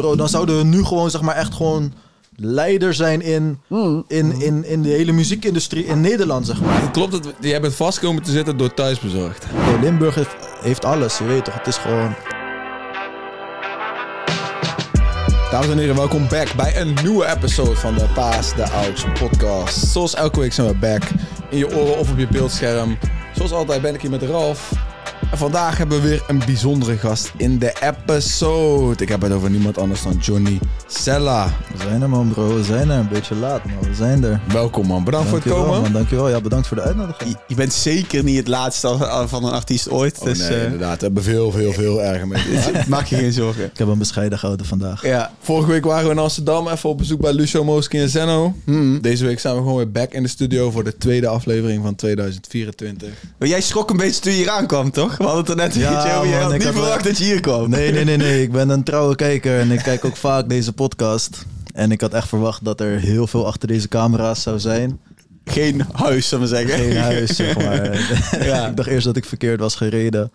bro, dan zouden we nu gewoon, zeg maar, echt gewoon leider zijn in, in, in, in de hele muziekindustrie in Nederland, zeg maar. Klopt het? Jij bent vast komen te zitten door thuisbezorgd. Bro, Limburg heeft, heeft alles, je weet toch? Het is gewoon... Dames en heren, welkom back bij een nieuwe episode van de Paas de Aux podcast. Zoals elke week zijn we back in je oren of op je beeldscherm. Zoals altijd ben ik hier met Ralf. En vandaag hebben we weer een bijzondere gast in de episode. Ik heb het over niemand anders dan Johnny Sella. We zijn er, man, bro. We zijn er. Een beetje laat, maar we zijn er. Welkom man, bedankt voor het komen. man. Dankjewel. Ja, bedankt voor de uitnodiging. Je, je bent zeker niet het laatste van een artiest ooit. Oh, dus nee, eh, inderdaad, we hebben veel, veel, veel erger mee. maak je geen zorgen. Ik heb een bescheiden gehouden vandaag. Ja. Vorige week waren we in Amsterdam even op bezoek bij Lucio Moski en Zeno. Mm. Deze week zijn we gewoon weer back in de studio voor de tweede aflevering van 2024. Maar jij schrok een beetje toen je hier aankwam, toch? We hadden het er net een beetje over. Man, had ik niet had wel- verwacht dat je hier kwam. Nee, nee, nee, nee. Ik ben een trouwe kijker en ik kijk ook vaak deze podcast. En ik had echt verwacht dat er heel veel achter deze camera's zou zijn. Geen huis, zullen we zeggen. Geen huis, zeg maar. Ja. ik dacht eerst dat ik verkeerd was gereden.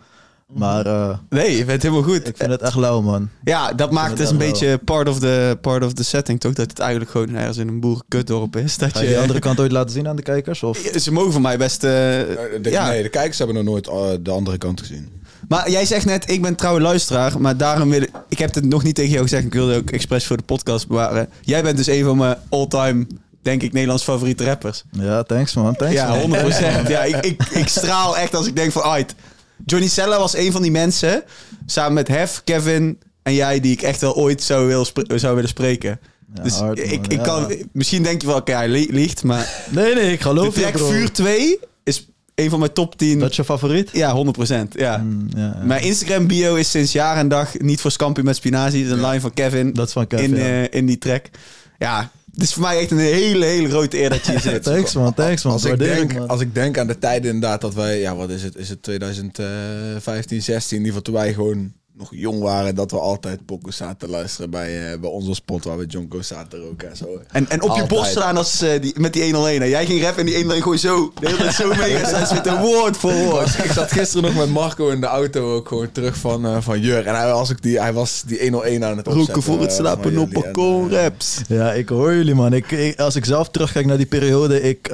Maar eh, Nee, je bent helemaal goed. ik vind het echt lauw, man. Ja, dat maakt het dus een beetje part of, the, part of the setting, toch? Dat het eigenlijk gewoon ergens in een boerenkutdorp is. Dat Ga je je, die andere kant ooit laten zien aan de kijkers? Of? Ze mogen van mij best... eh, De, ja. Nee, de kijkers hebben nog nooit eh, de andere kant gezien. Maar jij zegt net, ik ben trouwe luisteraar. Maar daarom wil ik... Ik heb het nog niet tegen jou gezegd. Ik wilde ook expres voor de podcast bewaren. Jij bent dus een van mijn all-time, denk ik, Nederlands favoriete rappers. Ja, thanks man. Thanks, Ja, man. 100%. Ja, ik, ik, ik straal echt als ik denk van, uit. Johnny Sella was een van die mensen, samen met Hef, Kevin en jij, die ik echt wel ooit zou, wil zou willen spreken. Ja, dus hard, ik, ik Ja. kan, misschien denk je wel, oké, hij li- liegt, maar Nee, nee, ik geloof je, track. Vuur 2 is een van mijn top 10. Dat is je favoriet? Ja, 100%. Ja. Mm, ja, ja. Mijn Instagram bio is sinds jaar en dag niet voor Scampi met spinazie. Dat is een line van Kevin Dat is van Kevin. in, eh, in die track. Ja, het is voor mij echt een hele, hele grote eer dat je hier zit. Thanks man, thanks man. Als ik, denk, man. als ik denk aan de tijden inderdaad dat wij, ja wat is het, is het 2015, 16, in ieder geval toen wij gewoon nog jong waren, dat we altijd pokus zaten te luisteren bij, eh, bij onze spot waar we Jonko zaten roken en zo. En, en op je borst slaan als, eh, die, met die 101. hè. Jij ging rappen en die 101 gewoon zo. De hele tijd zo mee. En met een woord voor woord. Ik zat gisteren nog met Marco in de auto ook gewoon terug van, eh, van Jur. En hij was, ook die, hij was die 101 aan het opzetten. Roken voor het slapen op eh, raps. Ja, ik hoor jullie, man. Ik, ik- als ik zelf terugkijk naar die periode, ik...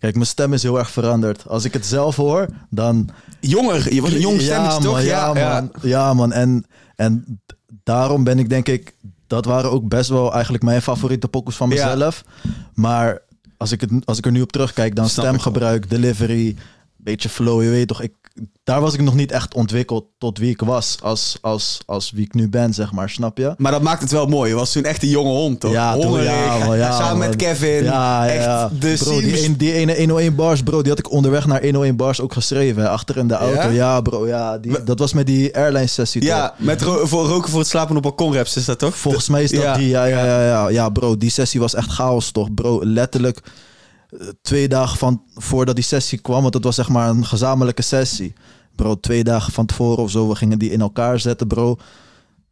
kijk, mijn stem is heel erg veranderd. Als ik het zelf hoor, dan... Jonger, je was een jong stemmetje ja, toch? Man, ja, man. Ja, man. En, en daarom ben ik denk ik... Dat waren ook best wel eigenlijk mijn favoriete pokkels van Ja. mezelf. Maar als ik, het, als ik er nu op terugkijk, dan Snap stemgebruik, delivery, beetje flow, je weet toch. Ik, daar was ik nog niet echt ontwikkeld tot wie ik was. Als, als, als wie ik nu ben, zeg maar. Snap je? Maar dat maakt het wel mooi. Je was toen echt een jonge hond, toch? Ja, toen, ja, Samen met Kevin. Ja, ja, echt de bro, die, scene- een- die ene 101 bars, bro, die had ik onderweg naar 101 bars ook geschreven. hè, Achter in de auto. Ja? Bro, ja. Die, dat was met die airline sessie. toch? Ja, met ro- voor roken voor het slapen op balkon raps is dat toch? Volgens mij is dat Ja. die. Ja, ja, ja, ja. Ja, bro, die sessie was echt chaos, toch? Bro, letterlijk twee dagen van voordat die sessie kwam, want het was zeg maar een gezamenlijke sessie. Bro, twee dagen van tevoren of zo, we gingen die in elkaar zetten, bro.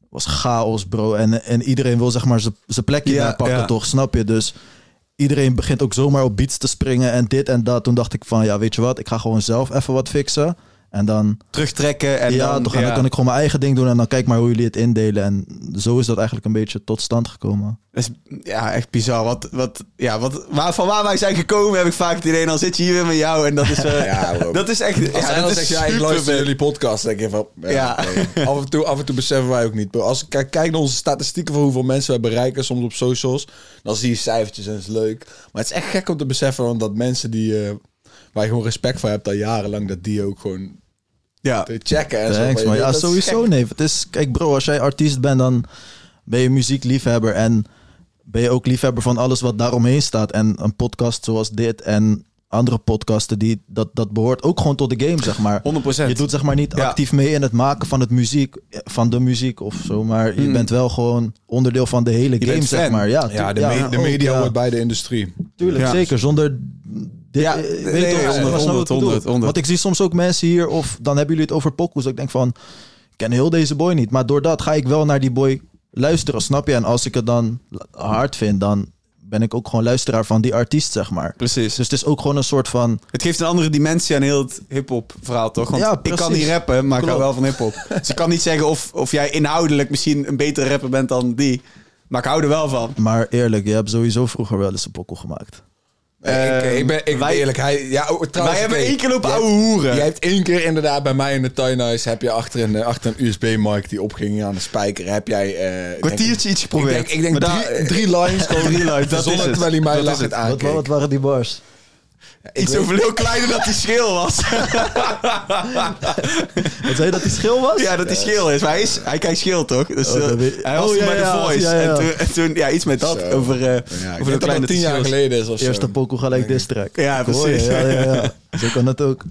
Was chaos, bro. En, en iedereen wil zeg maar zijn- plekje Ja, pakken, ja. toch? Snap je? Dus iedereen begint ook zomaar op beats te springen en dit en dat. Toen dacht ik van, ja, weet je wat? Ik ga gewoon zelf even wat fixen. En dan, Terugtrekken en ja, dan... toch, en dan kan ik gewoon mijn eigen ding doen en dan kijk maar hoe jullie het indelen. En zo is dat eigenlijk een beetje tot stand gekomen. Dat is, ja, echt bizar. Wat, wat, ja, wat, waar, van waar wij zijn gekomen heb ik vaak het idee... dan zit je hier weer met jou en dat is, eh, Ja, dat is echt... Als ja, hij dat dan is zegt, ja, ik luister jullie podcast, denk je van... Ja, Ja. nee. af, en toe, af en toe beseffen wij ook niet. Als ik kijk, kijk naar onze statistieken van hoeveel mensen wij bereiken, soms op socials, dan zie je cijfertjes en dat is leuk. Maar het is echt gek om te beseffen want dat mensen die, eh, waar je gewoon respect voor hebt al jarenlang, dat die ook gewoon Ja. te checken en zo. Thanks, Maar weet, Ja, sowieso, nee. Het is, kijk, bro, als jij artiest bent, dan ben je muziekliefhebber. En ben je ook liefhebber van alles wat daaromheen staat. En een podcast zoals dit en andere podcasten, die, dat, dat behoort ook gewoon tot de game, zeg maar. 100%. Je doet zeg maar niet Ja. actief mee in het maken van het muziek, van de muziek of zo. Maar je Mm. bent wel gewoon onderdeel van de hele game, zeg fan. maar. Ja, Ja, de, me- de media ja. hoort bij de industrie. Tuurlijk, zeker. Zonder dit, Ja, eh, nee, weet nee, ja, ik 100, bedoel? 100, 100. Want ik zie soms ook mensen hier, of dan hebben jullie het over pokoes. Dat ik denk van, ik ken heel deze boy niet. Maar doordat ga ik wel naar die boy luisteren, snap je? En als ik het dan hard vind, dan ben ik ook gewoon luisteraar van die artiest, zeg maar. Precies. Dus het is ook gewoon een soort van... Het geeft een andere dimensie aan heel het hip-hop verhaal, toch? Want Ja, ik kan niet rappen, maar ik hou wel van hip-hop. dus ik kan niet zeggen of, of jij inhoudelijk misschien een betere rapper bent dan die. Maar ik hou er wel van. Maar eerlijk, je hebt sowieso vroeger wel eens een pokkel gemaakt. Ik, ik ben, ik ben wij- eerlijk. Hij, ja, oh, trouwens, Wij hebben één keer op ouwe hoeren. Jij hebt één keer inderdaad bij mij in de tuinhuis... heb je achter een, achter een USB-mic die opging aan de spijker... heb jij... eh, Kwartiertje iets Ik geprobeerd. denk, ik denk drie, daar- drie lines gewoon Drie lines, dat is zonder het. terwijl hij mij lachend het. Wat, aankeek. wat waren die bars? Iets weet- zoveel heel kleiner dat die scheel was. Wat zei je dat die schil was? ja, dat die scheel is. Maar hij, is, hij kijkt scheel, toch? Dus, Oh, dat weet- hij was Oh, ja, bij ja, The Voice. ja, ja. En, toen, en toen, ja, iets met dat. Zo. Over, eh Ja, ik over denk hoe dat dat tien jaar geleden is of zo. Eerste pokoe gelijk diss track. Ja, precies. Ja, ja, ja. Zo kan het ook.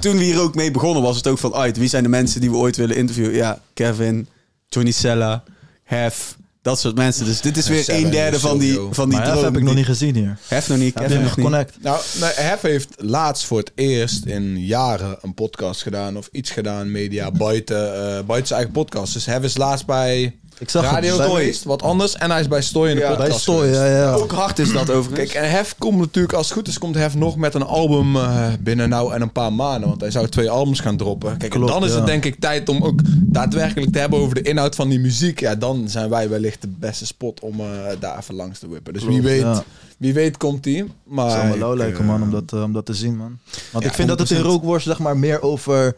Toen we hier ook mee begonnen was het ook van... Uit, wie zijn de mensen die we ooit willen interviewen? Ja, Kevin, Johnny Sella, Hef... Dat soort mensen. Dus dit is weer een derde van die, van die Maar Hef heb ik nog niet gezien hier. Hef nog niet, Kevin nog niet. connect? Nou, Hef heeft laatst voor het eerst in jaren een podcast gedaan of iets gedaan, media, buiten, eh, buiten zijn eigen podcast. Dus Hef is laatst bij Ik zag hem Radio geweest, wat anders. En hij is bij Stoy in de Ja, podcast Bij Stoy, ja, ja. Ook hard is dat overigens. Kijk, en Hef komt natuurlijk, als het goed is, komt Hef nog met een album eh, binnen nou en een paar maanden. Want hij zou twee albums gaan droppen. Kijk, en dan is het denk ik tijd om ook daadwerkelijk te hebben over de inhoud van die muziek. Ja, dan zijn wij wellicht de beste spot om eh, daar even langs te wippen. Dus wie weet, ja. wie weet komt die. Maar Het zou me lauw lijken, man, eh, om dat, eh, om dat te zien, man. Want Ja, ik vind dat het in 100%. rookworst, zeg maar, meer over...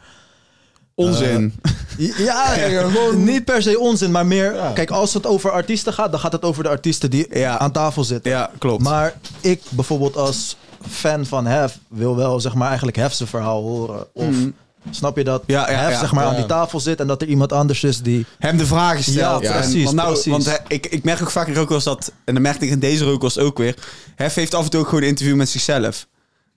Onzin. Ja, Ja, gewoon- niet per se onzin, maar meer... Ja. Kijk, als het over artiesten gaat, dan gaat het over de artiesten die Ja. aan tafel zitten. ja, klopt. Maar ik bijvoorbeeld als fan van Hef wil wel, zeg maar, eigenlijk Hef zijn verhaal horen. Of snap je dat Ja, ja, Hef, ja. zeg maar, aan die tafel zit en dat er iemand anders is die... hem de vragen stelt. Ja, En- precies, want nou, precies. Want hij- ik, ik merk ook vaak in rookworst dat... En dan merkte ik in deze rookworst ook weer... Hef heeft af en toe ook gewoon een interview met zichzelf.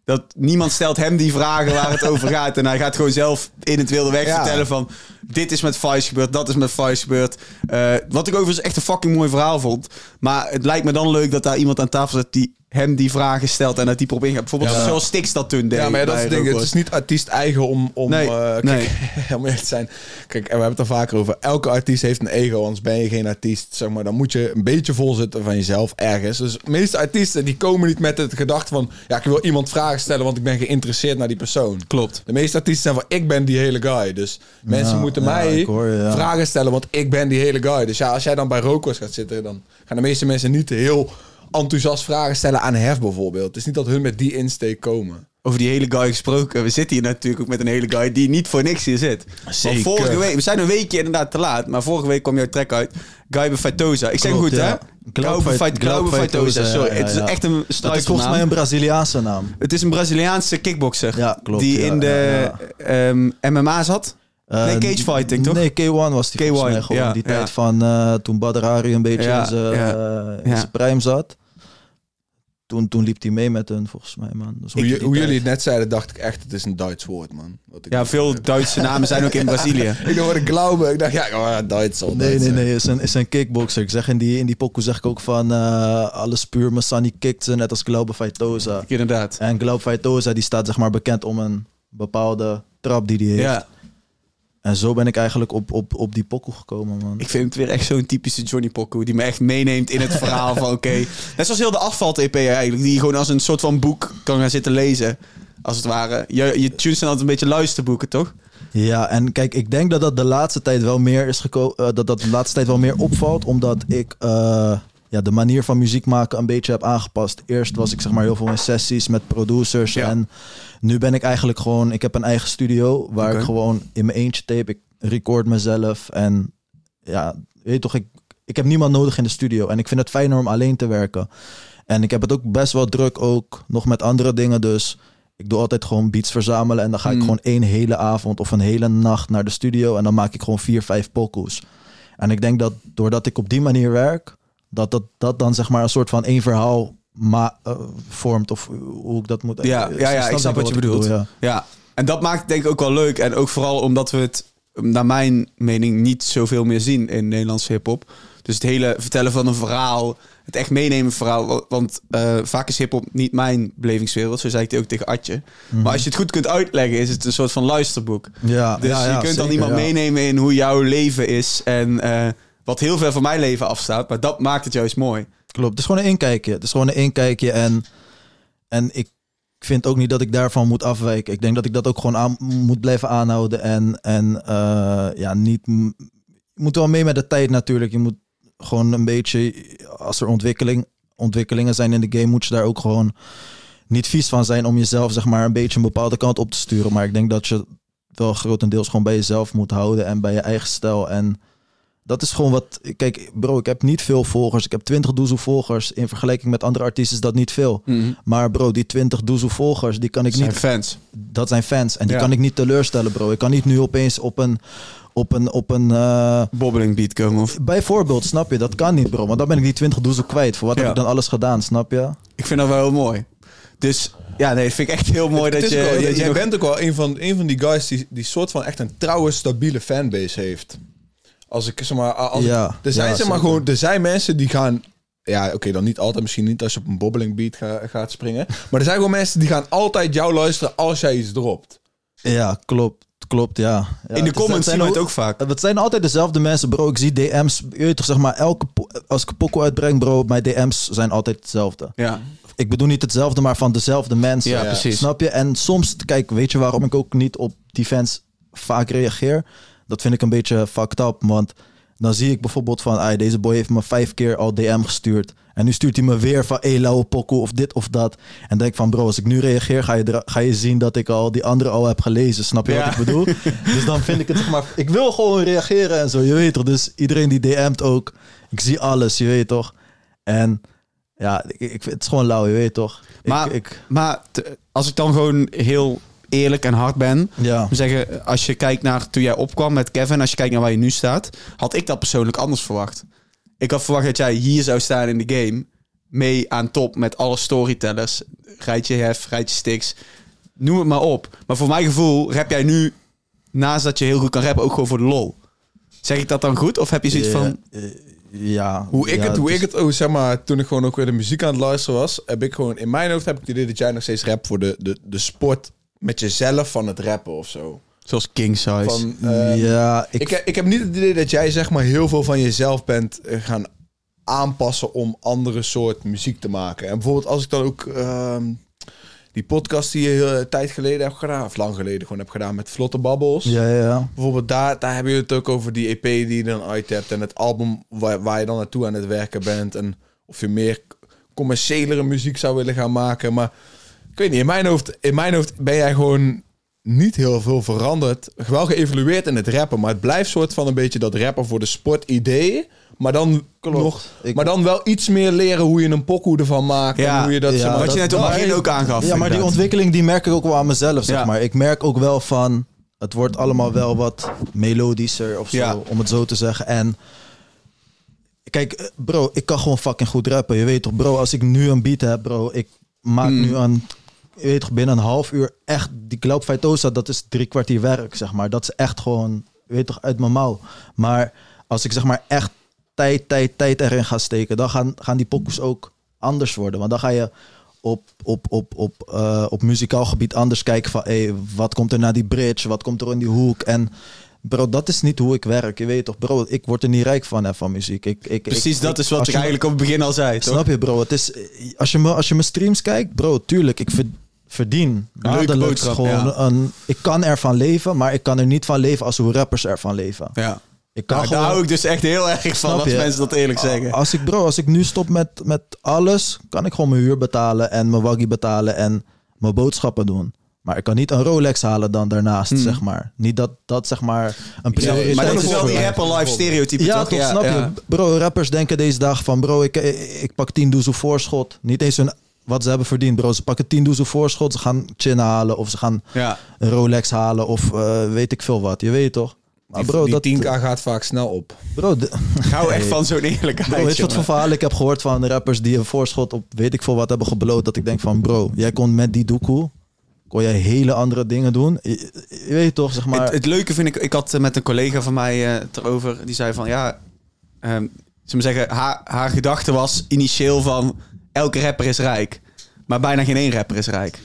Dat niemand stelt hem die vragen waar het over gaat. En hij gaat gewoon zelf in het wilde weg Ja. vertellen van... Dit is met Vice gebeurd, dat is met Vice gebeurd. Eh, wat ik overigens echt een fucking mooi verhaal vond. Maar het lijkt me dan leuk dat daar iemand aan tafel zit... die hem die vragen stelt en dat die probeert. Bijvoorbeeld Ja. zoals Stix dat toen deed. Ja, maar ja, dat is het ding. Het is niet artiest eigen om... om Nee, eh, kijk, nee. om eerlijk te zijn. Kijk, en we hebben het er vaker over. Elke artiest heeft een ego, anders ben je geen artiest. Zeg maar, dan moet je een beetje vol zitten van jezelf ergens. Dus de meeste artiesten die komen niet met het gedachte van... Ja, ik wil iemand vragen stellen, want ik ben geïnteresseerd naar die persoon. Klopt. De meeste artiesten zijn van, ik ben die hele guy. Dus mensen moeten mij hoor vragen stellen, want ik ben die hele guy. Dus ja, als jij dan bij Rookworst gaat zitten, dan gaan de meeste mensen niet heel enthousiast vragen stellen aan Hef bijvoorbeeld. Het is niet dat hun met die insteek komen. Over die hele guy gesproken. We zitten hier natuurlijk ook met een hele guy die niet voor niks hier zit. Zeker. Want vorige week, we zijn een weekje inderdaad te laat, maar vorige week kwam jouw track uit. Guy Feitosa. Ik zeg Klopt, goed, ja. hè? Glaube. Feitosa, Sorry, ja, ja, het is ja. echt een Dat is volgens mij struikelnaam. een Braziliaanse naam. Het is een Braziliaanse kickboxer. Ja, klopt, Die ja, in de ehm, MMA zat. Eh, Nee, cagefighting, toch? Nee, K1 was die volgens K1, mij gewoon. ja, die ja. tijd van eh, toen Badr Hari een beetje Ja, in zijn ja, eh, zijn prime zat. Toen, toen liep hij mee met hun, volgens mij, man. Dus Hoe, hoe jullie het net zeiden, dacht ik echt, het is een Duits woord, man. Wat ik Ja, veel Duitse namen zijn ook in Brazilië. Ik hoorde Glaube, ik dacht, ja, oh, Duits al. Nee, nee, nee. Is een, is een kickboxer. Ik zeg in die, in die pokoe zeg ik ook van eh, alles puur. Masani kikt ze net als Glaube Feitosa. Inderdaad. En Glaube Feitosa die staat zeg maar bekend om een bepaalde trap die hij heeft. Ja, En zo ben ik eigenlijk op, op, op die pokoe gekomen, man. ik vind het weer echt zo'n typische Johnny Poco die me echt meeneemt in het verhaal van oké. Net zoals heel de asfalt-EP eigenlijk, die je gewoon als een soort van boek kan gaan zitten lezen. Als het ware. Je, je tunes zijn altijd een beetje luisterboeken, toch? Ja, en kijk, ik denk dat dat de laatste tijd wel meer is gekomen. dat dat de laatste tijd wel meer opvalt, omdat ik eh, ja, de manier van muziek maken een beetje heb aangepast. Eerst was ik zeg maar heel veel in sessies met producers. Ja. En nu ben ik eigenlijk gewoon. Ik heb een eigen studio waar ik gewoon in mijn eentje tape. Ik record mezelf. En ja, weet je toch, ik, ik heb niemand nodig in de studio. En ik vind het fijner om alleen te werken. En ik heb het ook best wel druk ook nog met andere dingen. Dus ik doe altijd gewoon beats verzamelen. En dan ga ik Mm. gewoon één hele avond of een hele nacht naar de studio. En dan maak ik gewoon vier, vijf pokoes. En ik denk dat doordat ik op die manier werk, dat dat, dat dan zeg maar een soort van één verhaal ma eh, vormt. Of hoe ik dat moet... Ja, eh, ja, ja, ik snap wat je bedoelt. bedoel, ja. Ja, en dat maakt het denk ik ook wel leuk. En ook vooral omdat we het, naar mijn mening, niet zoveel meer zien in Nederlandse hip-hop. Dus het hele vertellen van een verhaal, het echt meenemen verhaal. Want eh, vaak is hip-hop niet mijn belevingswereld, zo zei ik het ook tegen Atje. Maar als je het goed kunt uitleggen, is het een soort van luisterboek. Ja, Dus ja, ja, je kunt dan iemand ja. meenemen in hoe jouw leven is. En wat heel ver van mijn leven afstaat. Maar dat maakt het juist mooi. Klopt, het is gewoon een inkijkje. Het is gewoon een inkijkje en, en ik vind ook niet dat ik daarvan moet afwijken. Ik denk dat ik dat ook gewoon aan, moet blijven aanhouden en, en eh, ja, niet... Je moet wel mee met de tijd natuurlijk. Je moet gewoon een beetje, als er ontwikkeling, ontwikkelingen zijn in de game, moet je daar ook gewoon niet vies van zijn om jezelf zeg maar een beetje een bepaalde kant op te sturen. Maar ik denk dat je wel grotendeels gewoon bij jezelf moet houden en bij je eigen stijl. En dat is gewoon wat. Kijk, bro, ik heb niet veel volgers. Ik heb 20 doezel volgers. In vergelijking met andere artiesten is dat niet veel. Maar bro, die 20 doezel volgers, die kan ik zijn niet. fans. Dat zijn fans. En die Ja. kan ik niet teleurstellen, bro. Ik kan niet nu opeens op een. Op een, op een uh, Bobbeling beat komen. Of... bijvoorbeeld, snap je? Dat kan niet, bro. Want dan ben ik die 20 doezel kwijt. Voor wat Ja. heb ik dan alles gedaan, snap je? Ik vind dat wel heel mooi. Dus ja, nee, vind ik echt heel mooi dat je... dat je jij nog- bent ook wel een van, een van die guys die, die soort van echt een trouwe, stabiele fanbase heeft. Als ik zeg maar, als ik- Ja, er zijn ja, zeg maar zeker. gewoon, er zijn mensen die gaan, ja, oké, dan niet altijd, misschien niet als je op een bobbeling beat ga- gaat springen, maar er zijn gewoon mensen die gaan altijd jou luisteren als jij iets dropt. Ja, klopt. Klopt, ja. ja In de comments zien zijn we het ook- ook vaak. Het zijn altijd dezelfde mensen, bro. Ik zie DM's. Je weet toch, zeg maar, elke als ik een pokoe uitbreng, bro, mijn DM's zijn altijd hetzelfde. Ja. Ik bedoel niet hetzelfde, maar van dezelfde mensen. Ja, precies. Snap je? En soms, kijk, weet je waarom ik ook niet op die fans vaak reageer? Dat vind ik een beetje fucked up, want dan zie ik bijvoorbeeld van, "Ai, deze boy heeft me vijf keer al DM gestuurd. En nu stuurt hij me weer van, hey, lauwe pokoe of dit of dat. En denk van, bro, als ik nu reageer, ga je, ga je zien dat ik al die andere al heb gelezen. Snap je Ja. wat ik bedoel? dus dan vind ik het, zeg maar, ik wil gewoon reageren en zo, je weet toch. Dus iedereen die DM't ook, ik zie alles, je weet toch. En ja, ik, ik, het is gewoon lauw, je weet toch. Ik- Maar, ik, maar te- als ik dan gewoon heel eerlijk en hard ben... ja. Zeggen, als je kijkt naar toen jij opkwam met Kevin, als je kijkt naar waar je nu staat, had ik dat persoonlijk anders verwacht. Ik had verwacht dat jij hier zou staan in de game, mee aan top met alle storytellers. Rijtje Hef, Rijtje Stix, noem het maar op. Maar voor mijn gevoel rap jij nu, naast dat je heel goed kan rappen, ook gewoon voor de lol. Zeg ik dat dan goed? Of heb je zoiets van... Eh, ja. Hoe ik ja, het, hoe dus- ik het, oh, zeg maar, toen ik gewoon ook weer de muziek aan het luisteren was, heb ik gewoon, in mijn hoofd heb ik het idee dat jij nog steeds rap voor de, de, de sport met jezelf van het rappen of zo. Zoals King Size. Van, eh, ja, ik, Ik, ik heb niet het idee dat jij zeg maar heel veel van jezelf bent eh, gaan aanpassen om andere soort muziek te maken. En bijvoorbeeld als ik dan ook ehm, die podcast die je heel een tijd geleden hebt gedaan, of lang geleden gewoon heb gedaan met Vlotte Babbels. ja, ja, ja. Bijvoorbeeld daar, daar hebben je het ook over die EP die je dan uit hebt en het album waar, waar je dan naartoe aan het werken bent. En of je meer commerciëlere muziek zou willen gaan maken. Maar ik weet niet, in mijn hoofd, in mijn hoofd ben jij gewoon niet heel veel veranderd. Wel geëvolueerd in het rappen, maar het blijft soort van een beetje dat rappen voor de sport idee. Maar dan, nog, Ik- maar dan wel iets meer leren hoe je een pokoe ervan maakt. Ja, en hoe je dat, ja, zeg maar, wat je net op begin ook aangaf. Ja, maar die ontwikkeling die merk ik ook wel aan mezelf, zeg Ja. maar. Ik merk ook wel van, het wordt allemaal wel wat melodischer of zo, Ja. om het zo te zeggen. En kijk, eh, bro, ik kan gewoon fucking goed rappen. Je weet toch, bro, als ik nu een beat heb, bro, ik maak Mm. nu een, weet toch, binnen een half uur echt, die Cloud Fightosa, dat is drie kwartier werk, zeg maar. Dat is echt gewoon, je weet toch, uit mijn mouw. Maar als ik zeg maar echt tijd, tijd, tijd erin ga steken, dan gaan, gaan die pokoes ook anders worden. Want dan ga je op, op, op, op, eh, op muzikaal gebied anders kijken van... Hey, wat komt er naar die bridge? Wat komt er in die hoek? En bro, dat is niet hoe ik werk. Je weet toch, bro, ik word er niet rijk van, hè, van muziek. Ik, ik, Precies, ik- dat is wat ik me- eigenlijk op het begin al zei, toch? Snap je, bro? Het is, als, je me, als je mijn streams kijkt, bro, tuurlijk, ik ver- verdien maandelijks boodschap, gewoon ja. een... Ik kan ervan leven, maar ik kan er niet van leven als hoe rappers ervan leven. Ja. Ik kan Nou, daar hou ik dus echt heel erg van als mensen dat eerlijk zeggen. Als ik, bro, als ik nu stop met, met alles, kan ik gewoon mijn huur betalen en mijn waggie betalen en mijn boodschappen doen. Maar ik kan niet een Rolex halen dan daarnaast, zeg maar. Niet dat dat, zeg maar, een prioriteit Hmm. maar dat is wel die mij. rapper life stereotype, Ja, toch? toch, snap je? Bro, rappers denken deze dag van, bro, ik, ik pak 10 doezel voorschot. Niet eens hun, wat ze hebben verdiend, bro. Ze pakken 10 doezel voorschot, ze gaan chin halen of ze gaan Ja. een Rolex halen of eh, weet ik veel wat. Je weet toch? Maar die, bro, die dat, 10k gaat vaak snel op. bro, de- Ik hou echt van zo'n eerlijkheid. Bro, weet je wat voor verhaal ik heb gehoord van rappers die een voorschot op weet ik veel wat hebben gebloot? Dat ik denk van bro, jij kon met die doekoe, kon jij hele andere dingen doen. Je, je weet toch, zeg maar. Het, het leuke vind ik, ik had eh, met een collega van mij het erover, die zei van ja, ehm ze me zeggen, haar, haar gedachte was initieel van elke rapper is rijk, maar bijna geen één rapper is rijk.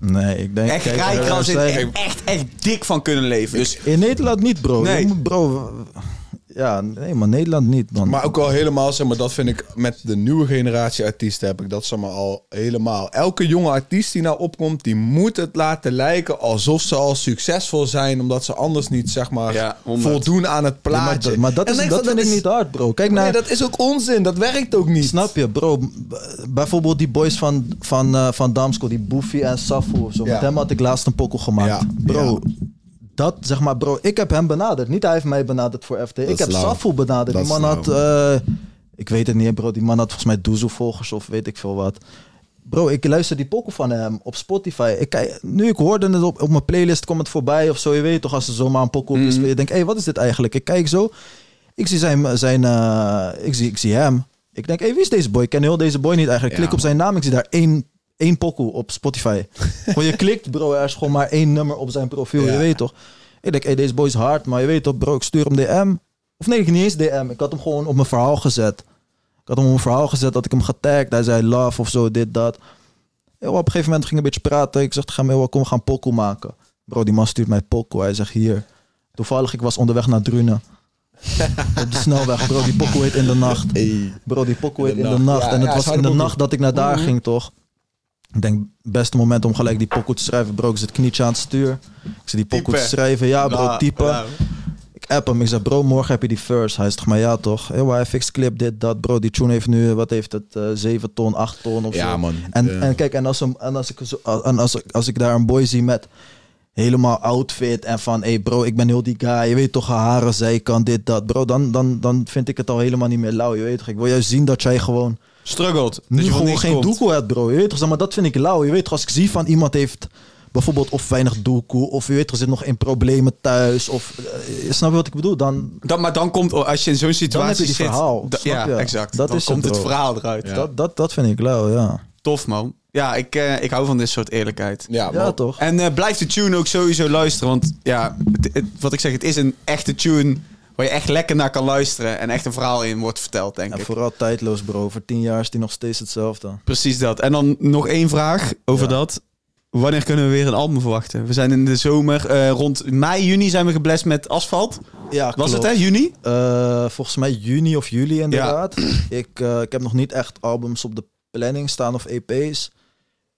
nee, ik denk... Echt rijk als in zijn- echt, echt, echt dik van kunnen leven. Dus In Nederland niet, bro. Nee. Bro, Ja, nee, maar Nederland niet, man. Maar ook al helemaal, zeg maar, dat vind ik met de nieuwe generatie artiesten heb ik dat zeg maar al helemaal. Elke jonge artiest die nou opkomt, die moet het laten lijken alsof ze al succesvol zijn, omdat ze anders niet, zeg maar, Ja, voldoen aan het Nee, maar, plaatje. dat- maar dat, En is, dat vind ik is- niet hard, bro. Kijk naar... Nee, dat is ook onzin. Dat werkt ook niet. Snap je, bro? Bijvoorbeeld die boys van, van, eh, van Damsko, die Boefy en Safu of zo. Ja. Met hem had ik laatst een pokkel gemaakt. Ja, Bro, ja. Dat zeg maar, bro. Ik heb hem benaderd. Niet hij heeft mij benaderd voor FT. ik heb. Safu benaderd. Dat die man had, eh, ik weet het niet, bro. Die man had volgens mij Doezoe-volgers of weet ik veel wat. Bro, ik luister die pokken van hem op Spotify. Ik nu ik hoorde het op, op mijn playlist, komt het voorbij of zo. Je weet toch, als er zomaar een pokken op is. Mhm. Je denkt, hé, hey, wat is dit eigenlijk? Ik kijk zo. Ik zie zijn, zijn eh, ik, zie, ik zie hem. Ik denk, hé, hey, wie is deze boy? Ik ken heel deze boy niet eigenlijk. Ja, Klik op zijn naam, ik zie daar één, één pokoe op Spotify. Gewoon je klikt, bro, er is gewoon maar één nummer op zijn profiel. Ja. Je weet toch? Ik denk, hey, deze boy is hard, maar je weet toch, bro, ik stuur hem DM. Of nee, niet eens DM. Ik had hem gewoon op mijn verhaal gezet. Ik had hem op mijn verhaal gezet dat ik hem getagd. Hij zei love of zo, dit, dat. Yo, op een gegeven moment ging ik een beetje praten. Ik zeg tegen hem, kom, we gaan pokoe maken. Bro, die man stuurt mij pokoe. Hij zegt, hier. Toevallig, ik was onderweg naar Drunen. op de snelweg, bro. Die pokoe heet In de Nacht. Bro, die pokoe heet In de Nacht. En het was in de nacht dat ik naar daar ging, toch? Ik denk, beste moment om gelijk die pokoe te schrijven. Bro, ik zit knietje aan het stuur. Ik zit die pokoe te schrijven. Ja, bro, Nou, typen. nou. Ik app hem. Ik zeg, bro, morgen heb je die first. Hij zegt, maar ja toch. Yo, hij fixt clip, dit, dat. Bro, die tune heeft nu, wat heeft het, eh 7 ton, 8 ton of Ja, zo. man. En, Ja. en kijk, en als, hem, en als, ik, zo, en als, ik- als ik daar een boy zie met helemaal outfit en van, hey bro, ik ben heel die guy. Je weet toch, haren, zijkant, dit, dat. Bro, dan, dan, dan vind ik het al helemaal niet meer lauw. Je weet toch, ik wil juist zien dat jij gewoon Nu je gewoon geen komt. doekoe hebt, bro. Je weet toch, maar dat vind ik lauw. Je weet toch, als ik zie van iemand heeft bijvoorbeeld of weinig doekoe, of je weet toch, zit nog in problemen thuis, of eh, snap je wat ik bedoel? Dan, Dan, maar dan komt, als je in zo'n situatie heb je die zit... verhaal, da- ja, je? exact. Dat dan is komt het verhaal eruit. Ja. dat, dat, dat vind ik lauw, ja. Tof, man. Ja, ik, eh, ik hou van dit soort eerlijkheid. Ja, Ja, toch? En eh, blijf de tune ook sowieso luisteren. Want ja, het- het- wat ik zeg, het is een echte tune waar je echt lekker naar kan luisteren. En echt een verhaal in wordt verteld, denk En ik. vooral tijdloos, bro. Voor tien jaar is die nog steeds hetzelfde. Precies dat. En dan nog één vraag over Ja. dat. Wanneer kunnen we weer een album verwachten? We zijn in de zomer, eh, rond mei, juni zijn we geblest met asfalt. Ja, Was het hè, juni? Eh, volgens mij juni of juli inderdaad. Ik, eh, ik heb nog niet echt albums op de planning staan of EP's.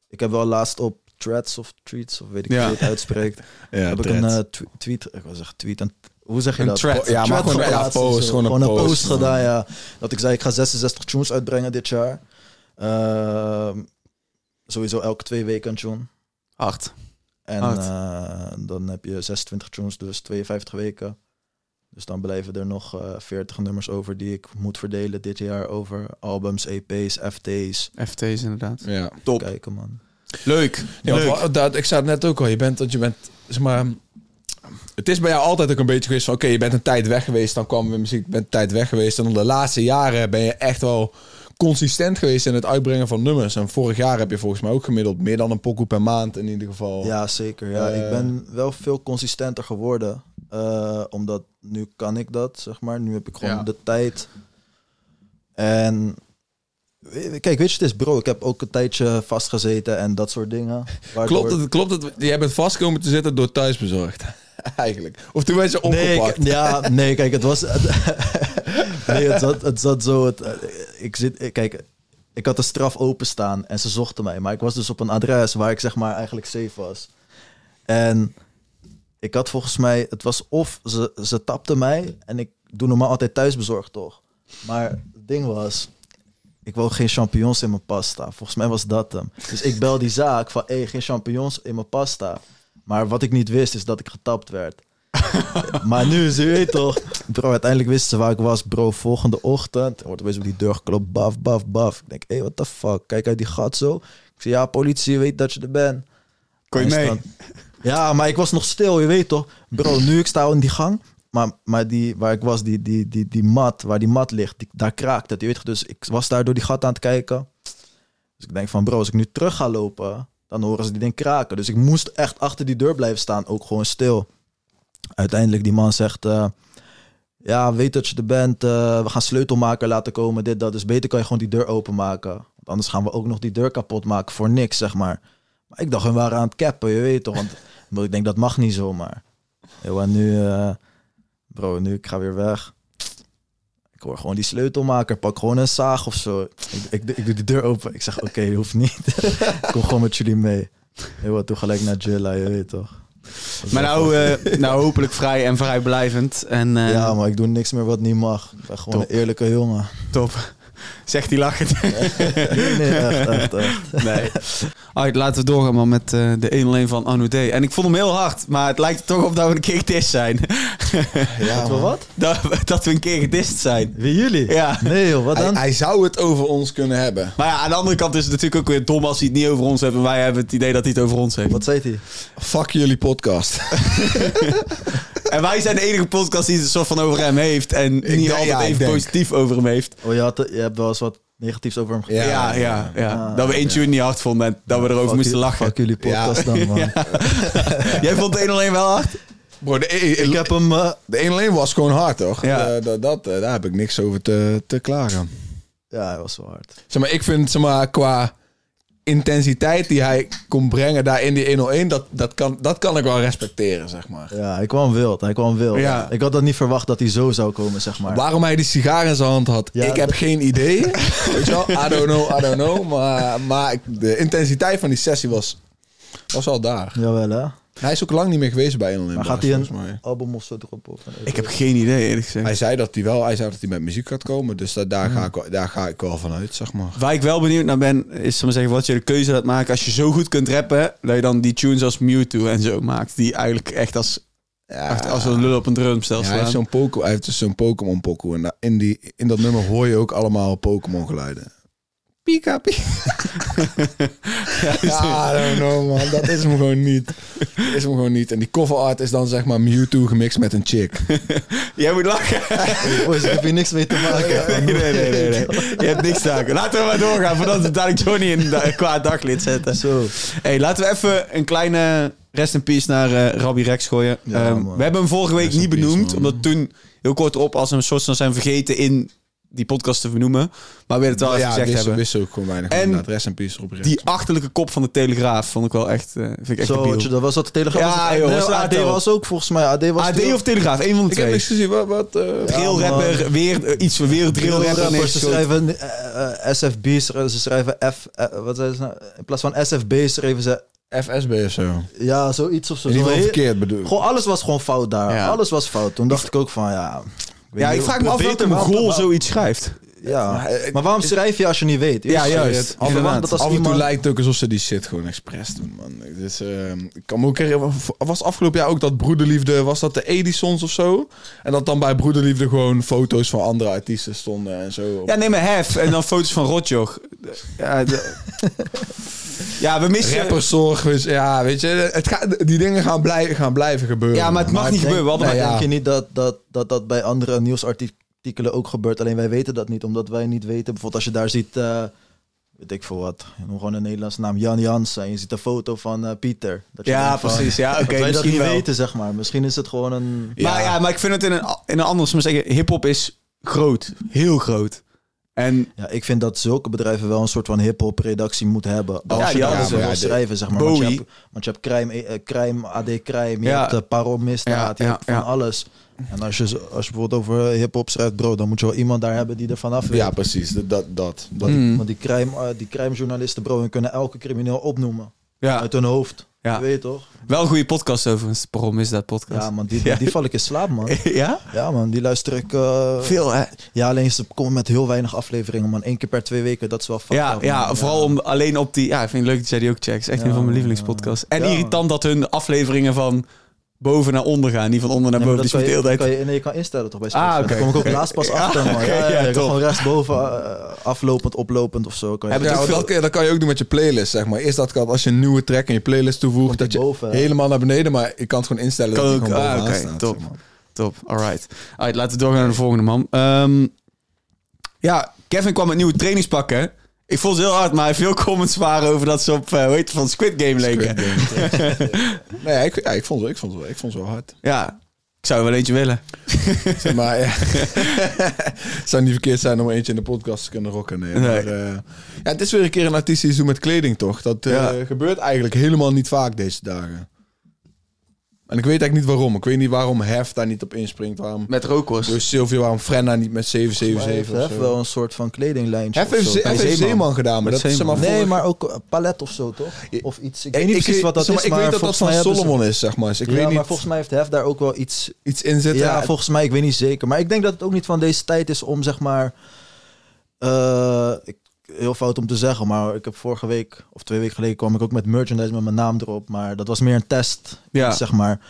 Ik heb wel laatst op Threads of Tweets, of weet ik Ja. hoe je het uitspreekt. Ja, heb ik een tw- tweet, ik wil zeggen tweet, een, hoe zeg je Een dat? thread. Ja, maar gewoon ja, geplaatst post, gewoon een post. post gedaan, ja. Dat ik zei, ik ga 66 tunes uitbrengen dit jaar. Ehm, sowieso elke twee weken een tune. Hard. En eh, dan heb je 26 tunes, dus 52 weken. Dus dan blijven er nog eh 40 nummers over die ik moet verdelen dit jaar over albums, EP's, FT's. FT's inderdaad. Ja. Top. Kijken man. Leuk. Ja, Leuk. dat, ik zei het net ook al. Je bent, dat je bent, zeg maar... Het is bij jou altijd ook een beetje geweest van... Oké, je bent een tijd weg geweest. Dan kwam we muziek, je bent een tijd weg geweest. En dan de laatste jaren ben je echt wel consistent geweest in het uitbrengen van nummers. En vorig jaar heb je volgens mij ook gemiddeld meer dan een pokoe per maand in ieder geval. Ja, zeker. Ja. Eh. ik ben wel veel consistenter geworden. eh, omdat nu kan ik dat, zeg maar. Nu heb ik gewoon Ja. de tijd. En kijk, weet je, het is bro. Ik heb ook een tijdje vastgezeten en dat soort dingen. Waardoor- Klopt het? Klopt het? Jij bent vast komen te zitten door thuisbezorgd. Eigenlijk. Of toen werd je Nee, opgepakt. ik- ja, nee, kijk, het was. nee, het zat, het zat zo. Het, ik zit, kijk, ik had de straf openstaan en ze zochten mij. Maar ik was dus op een adres waar ik zeg maar eigenlijk safe was. En ik had volgens mij, het was of ze, ze tapten mij en ik doe normaal altijd thuisbezorgd toch. Maar het ding was, ik wou geen champignons in mijn pasta. Volgens mij was dat hem. Dus ik bel die zaak van, hé, geen champignons in mijn pasta. Maar wat ik niet wist, is dat ik getapt werd. maar nu, ze weet toch. Bro, uiteindelijk wisten ze waar ik was. Bro, volgende ochtend wordt opeens op die deur geklopt. Baf, baf, baf. Ik denk, hé, hey, what the fuck? Kijk uit die gat zo. Ik zeg, ja, politie weet dat je er bent. Kon je mee? Ja, maar ik was nog stil, je weet toch. Bro, nu ik sta in die gang. Maar, maar die, waar ik was, die, die, die, die mat, waar die mat ligt, die, daar kraakt het. Je weet toch, dus ik was daar door die gat aan het kijken. Dus ik denk van, bro, als ik nu terug ga lopen, dan horen ze die ding kraken. Dus ik moest echt achter die deur blijven staan, ook gewoon stil. Uiteindelijk, die man zegt, eh, ja, weet dat je er bent. eh, we gaan sleutelmaker laten komen, dit, dat. Dus beter kan je gewoon die deur openmaken. Want anders gaan we ook nog die deur kapot maken voor niks, zeg maar. Maar ik dacht, we waren aan het cappen, je weet toch. Want ik denk, dat mag niet zomaar. Yo, en nu, eh, bro, nu ik ga weer weg. Hoor gewoon die sleutelmaker. Pak gewoon een zaag of zo. Ik, ik, ik doe die deur open. Ik zeg, oké, hoeft niet. ik kom gewoon met jullie mee. Heel wat, toen gelijk naar Jilla, je weet toch. Maar nou, eh, nou hopelijk vrij en vrijblijvend. En eh, ja, maar ik doe niks meer wat niet mag. Ik ben gewoon Top. een eerlijke jongen. top. Zegt hij lachend. Nee, nee, echt, echt, echt. Nee. Alright, laten we doorgaan man, met eh, de 1-1 van Anu D. En ik vond hem heel hard, maar het lijkt er toch op dat we een keer gedist zijn. Ja, Wat, man. wat? dat, dat we een keer gedist zijn. Wie jullie? Ja. Nee joh, wat Hij, dan? hij zou het over ons kunnen hebben. Maar ja, aan de andere kant is het natuurlijk ook weer dom als hij het niet over ons heeft. En wij hebben het idee dat hij het over ons heeft. Wat zei hij? Fuck jullie podcast. En wij zijn de enige podcast die het een soort van over hem heeft. En niet denk- altijd ja, even denk. positief over hem heeft. Oh, je, had, je hebt wel eens wat negatiefs over hem gezegd. Ja, Ja, ja, ja. ja. Dat we één tune niet hard vonden en dat we erover Fuck moesten lachen. Fuck jullie podcast dan, man. Jij vond de 101 wel hard? Bro, de, e- Ik heb hem... eh, de 1 alleen was gewoon hard, toch? Ja. Eh, dat, dat, eh, daar heb ik niks over te, te klagen. ja, hij was wel hard. Zeg maar, ik vind, zeg maar, qua intensiteit die hij kon brengen daar in die 101, dat, dat, kan, dat kan ik wel respecteren, zeg maar. Ja, hij kwam wild. Hij kwam wild. Ja. Ik had dat niet verwacht dat hij zo zou komen, zeg maar. Waarom hij die sigaar in zijn hand had, Ja, ik heb dat- geen idee. Weet je wel, I don't know, I don't know. Maar, maar de intensiteit van die sessie was, was al daar. Jawel, hè? Hij is ook lang niet meer geweest bij 101 Maar gaat hij een volgens mij. album of zo erop? Of, Ik heb geen idee, eerlijk gezegd. Hij zei dat hij wel, hij zei dat hij met muziek gaat komen, dus dat, daar, ga ik, wel- daar ga ik wel van uit, zeg maar. Waar ik wel benieuwd naar ben, is maar zeggen, wat je de keuze laat maken. Als je zo goed kunt rappen, dat je dan die tunes als Mewtwo en zo maakt. Die eigenlijk echt als, Ja, als een lul op een drumstel Ja, hij heeft zo'n Pokémon, hij heeft dus zo'n Pokémon pokoe en in, die, in dat nummer hoor je ook allemaal Pokémon geluiden. Pika, pika. Ja, I don't know man, dat is hem gewoon niet. Dat is hem gewoon niet. En die cover art is dan zeg maar Mewtwo gemixt met een chick. Jij moet lachen. Boys, ik heb hier niks mee te maken. Nee, nee, nee, nee, nee. Je hebt niks te maken. Laten we maar doorgaan voordat we dadelijk Johnny in een kwaad daglid zetten. Zo. Hey, laten we even een kleine rest in peace naar eh Rabbi Rex gooien. Ja, Ehm, we hebben hem vorige week niet peace, benoemd, man. omdat toen heel kort op als een soort van zijn vergeten in die podcast te benoemen. Maar we willen het wel even ja, gezegd wist, hebben. wist ook gewoon weinig. En En inderdaad, rest in peace op Die achterlijke kop van de Telegraaf vond ik wel echt, eh vind ik echt Zo, dat was dat de telegraaf. Ja, was joh, nee, was AD wel? was ook volgens mij. AD was AD of Telegraaf, één van de Ik heb twee. niks gezien. Wat, wat, eh, rapper, weer eh, iets van weer drill rapper. Ze schrijven SFB, ze schrijven F, wat zei ze nou? In plaats van SFB schreven ze, FSB of zo. ja, zoiets of zo. In ieder Zo geval heel- verkeerd bedoel. Gewoon alles was gewoon fout daar. Ja. Alles was fout. Toen dacht ik ook van, ja... weet Ja, ik vraag me af welke goal zoiets schrijft. Ja, Maar, eh, maar waarom schrijf je als je niet weet? Ja, juist. Af en toe lijkt het ook alsof ze die shit gewoon expres doen, man. Dus, ik kan me ook herinneren, was afgelopen jaar ook dat Broederliefde, was dat de Edisons of zo? En dat dan bij Broederliefde gewoon foto's van andere artiesten stonden en zo. Ja, neem maar Hef en dan foto's van Rotjoch. Ja, de- ja we missen... Rapperzorg, dus, ja, weet je, het gaat, die dingen gaan, blij, gaan blijven gebeuren. Ja, maar het mag Maar niet denk- gebeuren. We hadden maar Nee, maar- ja. denk je niet dat dat, dat dat bij andere nieuwsartikelen ook gebeurt? Alleen wij weten dat niet, omdat wij niet weten. Bijvoorbeeld als je daar ziet, eh, weet ik veel wat, gewoon een Nederlandse naam, Jan Jansen. En je ziet een foto van eh, Pieter. Dat je Ja, van, precies. Ja, oké, dat wij dat misschien niet wel. weten, zeg maar. Misschien is het gewoon een... Maar ja, maar ik vind het in een, in een ander... Maar zeggen, hip-hop is groot. Heel groot. En Ja, ik vind dat zulke bedrijven wel een soort van hip-hop redactie moeten hebben. Als Ja, je die wil. Ja, schrijven, zeg maar. Want je hebt, want je hebt crime, eh, crime AD Crime, je Ja. hebt uh, Parool Misdaad, Ja, je hebt van alles. En als je, als je bijvoorbeeld over hip-hop schrijft, bro, dan moet je wel iemand daar hebben die er vanaf weet. Ja, precies. Dat, dat, dat. dat- Mm. Want die crime, eh, die crime-journalisten, bro, hun kunnen elke crimineel opnoemen. Uit hun hoofd. Ja. Je weet toch? wel een goede podcast overigens. Waarom is dat podcast? Ja, man, die, die val ik in slaap, man. ja? Ja, man, die luister ik... eh, Veel, hè? Ja, alleen ze komen met heel weinig afleveringen, man. Eén keer per twee weken, dat is wel fucked Ja, up, ja, man. vooral om alleen op die... Ja, ik vind het leuk dat jij die ook checkt. is echt Ja, een van mijn lievelingspodcasts. En irritant dat hun afleveringen van boven naar onder gaan. Niet van onder naar Nee, boven. Die dat is kan met de je, kan je, nee, je kan instellen toch bij Ah, Spotify. oké. Daar kom ik ook laatst pas achter, man. Ja, ja, ja, kan gewoon rechtsboven uh, aflopend, oplopend of zo. Kan je Ja, veel- dat, dat kan je ook doen met je playlist, zeg maar. Eerst dat kan als je een nieuwe track in je playlist toevoegt, dat je boven, helemaal naar beneden, maar je kan het gewoon instellen Kan dat ook, ah, oké, staat, top. zeg maar. Top, alright. alright. Laten we doorgaan naar de volgende man. Ehm, ja, Kevin kwam met nieuwe trainingspakken. Ik vond ze heel hard, maar veel comments waren over dat ze op, eh hoe heet het, van Squid Game leken. Nee, ik, ja, ik, vond het, ik, vond het, wel- ik vond het wel hard. Ja, ik zou er wel eentje willen. Zeg maar, ja. het zou niet verkeerd zijn om eentje in de podcast te kunnen rocken. Nee. Nee. Maar, eh, ja, het is weer een keer een artiest die doet met kleding, toch? Dat eh, Ja. gebeurt eigenlijk helemaal niet vaak deze dagen. En ik weet eigenlijk niet waarom. Ik weet niet waarom Hef daar niet op inspringt. Waarom Met rookworst. dus Sylvia, waarom Frenna niet met Maar hij 777 heeft of wel een soort van kledinglijntje. Hef of heeft, zo. Hef heeft Zeeman. Zeeman gedaan, maar Met dat is zeg maar Zeeman. Nee, vorig- maar ook palet of zo, toch? Of iets. Ik weet niet ik precies wat dat zeg is, maar, maar Ik weet dat dat van ze- Solomon is, zeg maar. Dus ik ja, weet maar niet volgens mij heeft Hef daar ook wel iets... iets in zitten. Ja, volgens mij, ik weet niet zeker. Maar ik denk dat het ook niet van deze tijd is om, zeg maar... eh, ik, heel fout om te zeggen, maar ik heb vorige week of twee weken geleden kwam ik ook met merchandise met mijn naam erop. Maar dat was meer een test, Ja. zeg maar.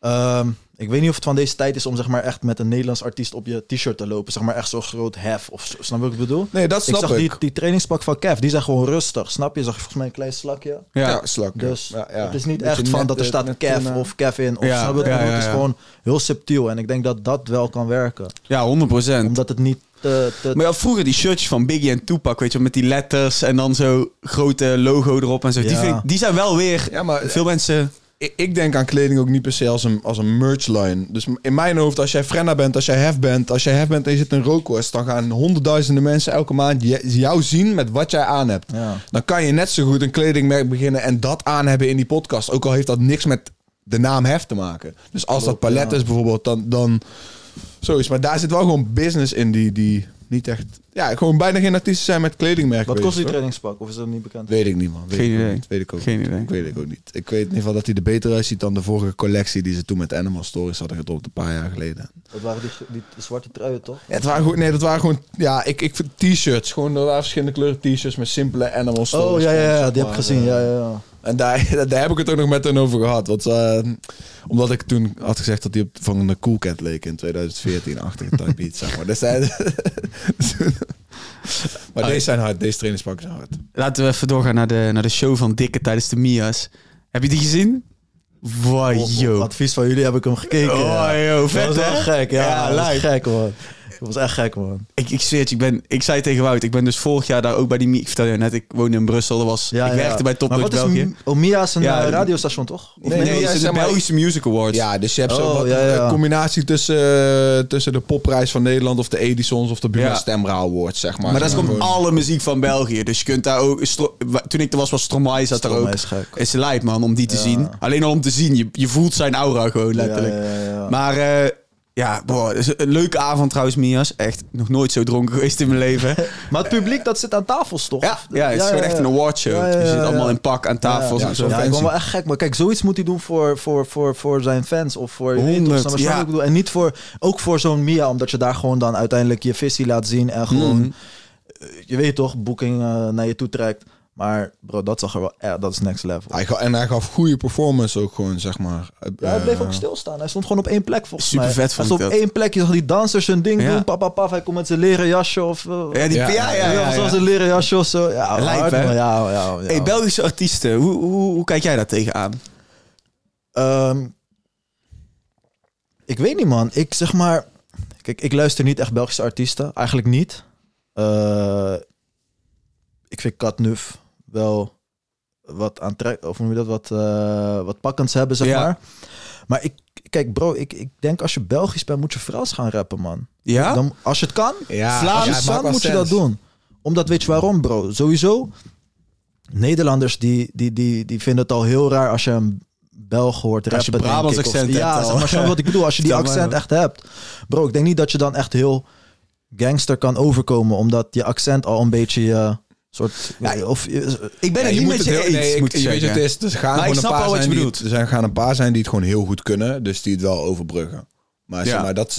Ehm, ik weet niet of het van deze tijd is om zeg maar echt met een Nederlands artiest op je t-shirt te lopen. Zeg maar echt zo groot hef of zo. Snap je wat ik bedoel? Nee, dat ik snap zag ik. Die, die trainingspak van Kev, die zijn gewoon rustig. Snap je? Zag je volgens mij een klein slakje? Ja. Ja, slak. Dus ja, ja. het is niet Beetje echt van dat er eh, staat net Kev toen, eh, of Kevin. Of, Ja, snap je wat ik bedoel? Het is ja. gewoon heel subtiel. En ik denk dat dat wel kan werken. Ja, 100%. Omdat het niet te... te Maar ja, vroeger die shirtjes van Biggie en Tupac, weet je, wel, met die letters en dan zo grote logo erop en zo. Die, vind ik- die zijn wel weer. Ja, maar Veel mensen. ik, ik denk aan kleding ook niet per se als een, als een merchline. Dus in mijn hoofd, als jij Frenna bent, als jij Hef bent, als jij Hef bent en je zit in rookworst, dan gaan honderdduizenden mensen elke maand jou zien met wat jij aan hebt. ja. Dan kan je net zo goed een kledingmerk beginnen en dat aan hebben in die podcast. Ook al heeft dat niks met de naam Hef te maken. Dus als dat palet is bijvoorbeeld, dan, dan zo is. Maar daar zit wel gewoon business in die, die niet echt... Ja, gewoon bijna geen artiesten zijn met kledingmerken. Wat kost die trainingspak? Of is dat niet bekend? Weet ik niet, man. Weet Geen ik idee. niet. Weet ik ook Geen niet. idee. Ik weet het ook niet. Ik weet in ieder geval dat hij er beter uitziet dan de vorige collectie die ze toen met Animal Stories hadden gedropt een paar jaar geleden. Dat waren die, die zwarte truien, toch? Ja, het waren gewoon, nee, dat waren gewoon, ja, ik, ik vind t-shirts. Gewoon er waren verschillende kleuren t-shirts met simpele Animal Stories. Oh, ja, ja, ja. Die heb ik gezien. eh, Ja, ja, ja. En daar, daar heb ik het ook nog met hen over gehad. Want, eh, omdat ik toen had gezegd dat hij op van een Cool Cat leek in 2014-achtige type iets, zeg maar. Dus, hij- maar deze zijn hard. Deze trainingspakken zijn hard. Laten we even doorgaan naar de, naar de show van Dikke tijdens de Mia's. Heb je die gezien? Wow, Op- advies van jullie heb ik hem gekeken. Oh, yo, vet, dat was wel hè? gek, ja. Ja, dat was live. gek, man. Dat was echt gek, man. Ik, ik zweer het, je, ik, ben, ik zei tegen Wout, ik ben dus vorig jaar daar ook bij die Ik vertel je net, ik woonde in Brussel. Dat was, Ja, ik ja. werkte bij Top Maar Coach wat is België. M- Oh, Mia is een Ja, eh, radiostation, toch? Of Nee, Nee, nee, het ja, is de Belgische Music Awards. Ja, dus je hebt zo Oh, ja. een combinatie tussen, eh, tussen de popprijs van Nederland of de Edisons of de Buma Ja. Stemra Awards, zeg maar. Maar dat Zeg komt gewoon- alle muziek van België. Dus je kunt daar ook... Toen ik er was, was Stromae zat er Stromae ook. is gek. Is lijp, man, om die te Ja. zien. Alleen al om te zien. Je, je voelt zijn aura gewoon, letterlijk. Ja, ja, ja. Maar eh, ja, boah, het is een leuke avond trouwens, Mias. Echt nog nooit zo dronken geweest in mijn leven. Maar het publiek dat zit aan tafels, toch? Ja, ja het is gewoon echt een awardshow. Ja, ja, Je zit allemaal in pak aan tafels ja, en zo. Ja, ik vond wel echt gek. Maar kijk, zoiets moet hij doen voor, voor, voor, voor zijn fans. Of voor, je weet toch, 100, snap je wat ja. bedoel? En niet voor, ook voor zo'n Mia. Omdat je daar gewoon dan uiteindelijk je visie laat zien. En gewoon, Mhm. eh, je weet toch, boeking eh, naar je toe trekt. Maar bro, dat zag er wel, ja, dat is next level. Hij en hij gaf goede performance ook gewoon, zeg maar. Ja, hij bleef Eh, ook stilstaan. Hij stond gewoon op één plek volgens Super mij. vet hij stond ik op dat. één plek. Je zag die dansers hun ding Ja. doen. Pap, pap, pap. Hij komt met zijn leren jasje of... eh, Ja, die, Ja, ja, ja, ja, ja, Zoals een leren jasje of zo. Ja, Lijp, ja, ja, ja. Hey, Belgische artiesten, hoe, hoe, hoe kijk jij daar tegenaan? Ehm, ik weet niet, man. Ik zeg maar... Kijk, ik luister niet echt Belgische artiesten. Eigenlijk niet. Eh, ik vind Katnuf wel wat aantrek... Of noem je dat? Wat, eh, wat pakkends hebben, zeg Ja. maar. Maar ik... Kijk, bro, ik, ik denk als je Belgisch bent, moet je Frans gaan rappen, man. Ja? Dan, als je het kan, Ja, je ja, moet je dat doen. Omdat, weet je waarom, bro? Sowieso, Nederlanders die, die, die, die vinden het al heel raar als je een Belg hoort Als je rappen, Brabants. Of- accent ja, zeg maar, je wat ik bedoel? Als je die accent echt hebt. Bro, ik denk niet dat je dan echt heel gangster kan overkomen. Omdat je accent al een beetje je soort... Ja, of, je- Ik ben Ja, het niet met je heel- eens, nee, ik- moet je weet het is, er gaan Maar ik gewoon een paar zijn die, er zijn, gaan een paar zijn die het gewoon heel goed kunnen, dus die het wel overbruggen. Maar, zeg Ja. maar, dat,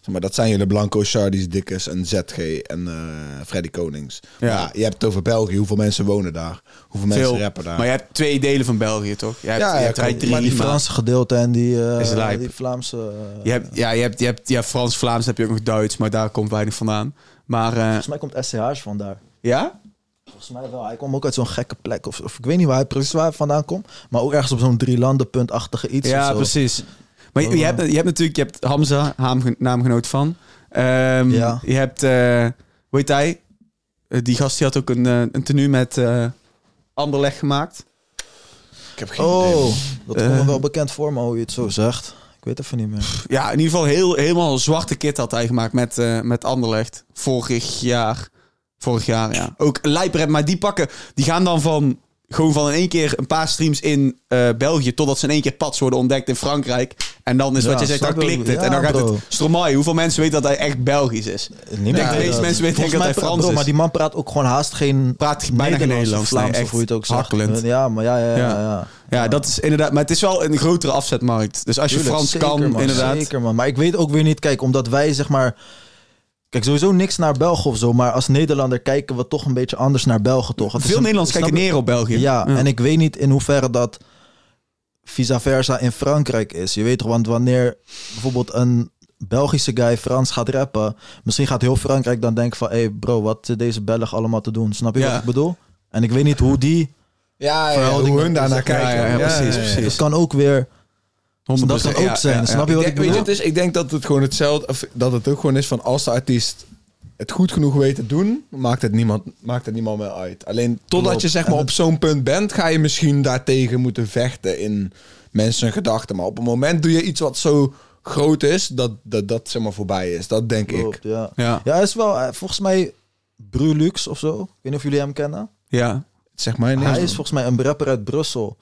zeg maar dat zijn jullie Blanco, Shardy's, Dikkes en ZG en eh Freddy Konings. Ja. Je hebt het over België. Hoeveel mensen wonen daar? Hoeveel Veel. mensen rappen daar? Maar je hebt twee delen van België, toch? Je hebt, Ja, je hebt drie, maar die Franse gedeelte en die, eh, lijp. die Vlaamse... eh, Je hebt, ja, je hebt, je hebt ja, Frans, Vlaams, heb je ook nog Duits, maar daar komt weinig vandaan. Maar eh, Volgens mij komt SCH vandaar. ja? Volgens mij wel. Hij kwam ook uit zo'n gekke plek. Of, of ik weet niet waar hij precies waar hij vandaan komt. Maar ook ergens op zo'n drie landenpuntachtige iets. Ja, of zo. precies. Maar je, Oh. je, hebt, je hebt natuurlijk, je hebt Hamza, haam- naamgenoot van. Ehm, Ja. Je hebt, eh hoe heet hij? Eh, die gast die had ook een, eh, een tenue met eh Anderlecht gemaakt. ik heb geen idee. Oh, dat komt me wel bekend voor me hoe je het zo zegt. Ik weet even niet meer. Ja, in ieder geval heel, helemaal een zwarte kit had hij gemaakt met, eh, met Anderlecht. Vorig jaar. Vorig jaar, ja. Ook lijprap, maar die pakken, die gaan dan van gewoon van in één keer een paar streams in eh, België... totdat ze in één keer pats worden ontdekt in Frankrijk. En dan is wat je zegt, dan klikt het. Ja, en dan gaat bro. het... Stromae, hoeveel mensen weten dat hij echt Belgisch is? Niemand denk de meeste mensen weten dat hij Frans bro, is. Maar die man praat ook gewoon haast geen Praat bijna geen Nederlands, Vlaams, nee, echt hoe je het ook zegt. hakkelend. Ja, maar ja, ja, ja. Ja. ja, ja. Ja, dat is inderdaad... Maar het is wel een grotere afzetmarkt. Dus als je Tuurlijk, Frans zeker, kan, man, inderdaad... Zeker, man. Maar ik weet ook weer niet, kijk, omdat wij zeg maar. Kijk, sowieso niks naar België of zo, maar als Nederlander kijken we toch een beetje anders naar België, toch? Het Veel een- Nederlanders kijken neer op België. Ja, en ik weet niet in hoeverre dat vice versa in Frankrijk is. Je weet toch, want wanneer bijvoorbeeld een Belgische guy Frans gaat rappen, misschien gaat heel Frankrijk dan denken van, hé hey bro, wat zit deze Belg allemaal te doen? Snap je Ja. wat ik bedoel? En ik weet niet hoe die, Ja, ja, hoe hun daarnaar Ja, kijken. ja, ja, precies, precies. dat kan ook weer, 100%. Dat kan ook Ja, zijn. ja, ja. Snap je wat Ik ik denk, weet je, bedoel? het is, ik denk dat het gewoon hetzelfde, of dat het ook gewoon is van als de artiest het goed genoeg weet te doen, maakt het niemand, maakt het niemand meer uit. Alleen totdat Klopt. je zeg maar En op zo'n punt bent, ga je misschien daartegen moeten vechten in mensen gedachten. Maar op het moment doe je iets wat zo groot is, dat dat, dat zeg maar voorbij is. Dat denk ik. Ja. Ja, Ja, is wel, eh, volgens mij Brulux of zo. Ik weet niet of jullie hem kennen. ja. Zeg maar Hij is volgens mij een rapper uit Brussel.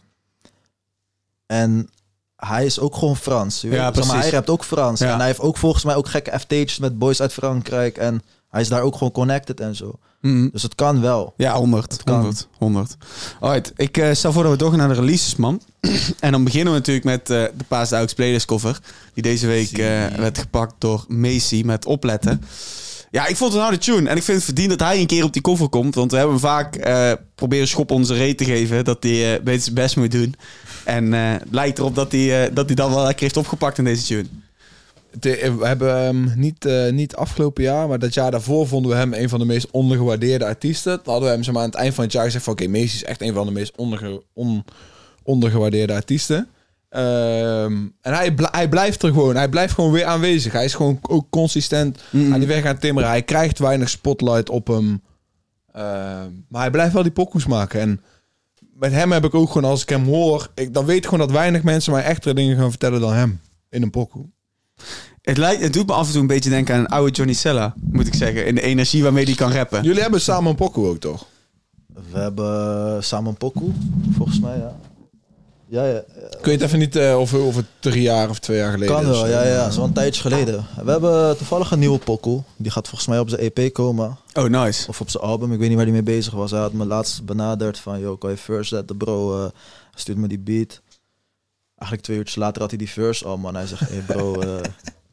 En hij is ook gewoon Frans. Je weet, Ja, zeg maar, precies. hij rapt ook Frans. Ja. En hij heeft ook volgens mij ook gekke FT'tjes met boys uit Frankrijk. En hij is daar ook gewoon connected en zo. Mhm. Dus het kan wel. Ja, 100. kan. 100. 100. Alright, ik eh, stel voor dat we doorgaan naar de releases, man. en dan beginnen we natuurlijk met eh, de Paas de Aux playlist cover. Die deze week eh, werd gepakt door Macy met Opletten. Ja, ik vond het nou de tune. En ik vind het verdiend dat hij een keer op die cover komt. Want we hebben vaak proberen schop onze reet te geven. Dat hij eh beter zijn best moet doen. En eh, het lijkt erop dat hij, eh, dat hij dan wel lekker heeft opgepakt in deze tune. De- we hebben hem niet, eh, niet afgelopen jaar, maar dat jaar daarvoor vonden we hem een van de meest ondergewaardeerde artiesten. Dan hadden we hem zeg maar, aan het eind van het jaar gezegd van oké, Macy is echt een van de meest onderge, on, ondergewaardeerde artiesten. Ehm, en hij, bl- hij blijft er gewoon. Hij blijft gewoon weer aanwezig. Hij is gewoon ook consistent aan die weg aan timmeren. Hij krijgt weinig spotlight op hem. Ehm, maar hij blijft wel die pokoes maken. En met hem heb ik ook gewoon, als ik hem hoor... Ik, dan weet ik gewoon dat weinig mensen mij echtere dingen gaan vertellen dan hem. In een pokoe. Het, lijkt, het doet me af en toe een beetje denken aan een oude Johnny Sella, moet ik zeggen. In de energie waarmee hij kan rappen. Jullie hebben samen een pokoe ook, toch? We hebben samen een pokoe, volgens mij, ja. Ja, ja. Ik weet even niet eh, of, of het drie jaar of twee jaar geleden Kan is. wel, ja, ja. Dat een tijdje geleden. We hebben toevallig een nieuwe pokoe. Die gaat volgens mij op zijn EP komen. Oh, nice. Of op zijn album. Ik weet niet waar hij mee bezig was. Hij had me laatst benaderd van... Yo, kan je first zetten, bro? Eh, hij stuurt me die beat. Eigenlijk twee uurtjes later had hij die verse al, man. Hij zegt, hey bro, eh,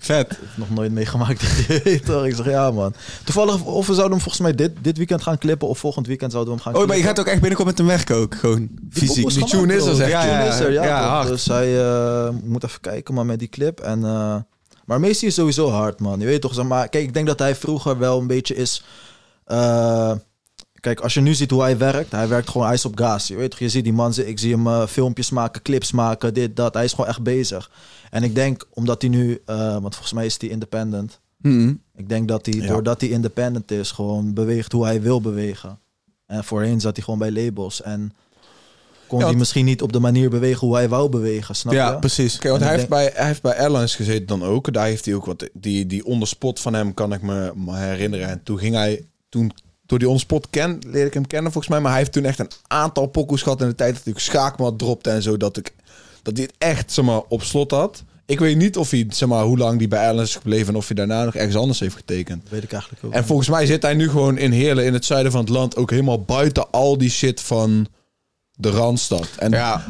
Vet. ik heb nog nooit meegemaakt. Ik zeg, ja, man. Toevallig, of we zouden hem volgens mij dit, dit weekend gaan clippen... of volgend weekend zouden we hem gaan Oh, maar je gaat ook echt binnenkort met hem werken ook, gewoon fysiek. pokoe is Die tune is er, zeg Die Ja, is er, ja. ja, toch? hard. Dus hij eh, moet even kijken, maar met die clip. En, eh, maar Macy is sowieso hard, man. Je weet toch, zeg maar... Kijk, ik denk dat hij vroeger wel een beetje is... eh, kijk, als je nu ziet hoe hij werkt... Hij werkt gewoon, hij is op gas. Je weet toch, je ziet die man... Ik zie hem eh, filmpjes maken, clips maken, dit, dat. Hij is gewoon echt bezig. En ik denk, omdat hij nu... eh, want volgens mij is hij independent. Mhm. Ik denk dat hij, Ja. doordat hij independent is, gewoon beweegt hoe hij wil bewegen. En voorheen zat hij gewoon bij labels en kon Ja, hij misschien niet op de manier bewegen hoe hij wou bewegen, snap Ja, je? precies. Kijk, want hij heeft, bij, hij heeft bij Airlines gezeten dan ook. Daar heeft hij ook wat... Die, die onderspot van hem kan ik me, me herinneren. En toen ging hij... Toen, door die onderspot ken, leerde ik hem kennen volgens mij. Maar hij heeft toen echt een aantal pokoes gehad in de tijd dat ik schaakmat dropte en zo. Dat, ik, dat hij het echt zeg maar, op slot had. Ik weet niet of hij, zeg maar, hoe lang die bij Airlines is gebleven... en of hij daarna nog ergens anders heeft getekend. Dat weet ik eigenlijk ook. En volgens mij zit hij nu gewoon in Heerlen, in het zuiden van het land, ook helemaal buiten al die shit van de Randstad. En Ja.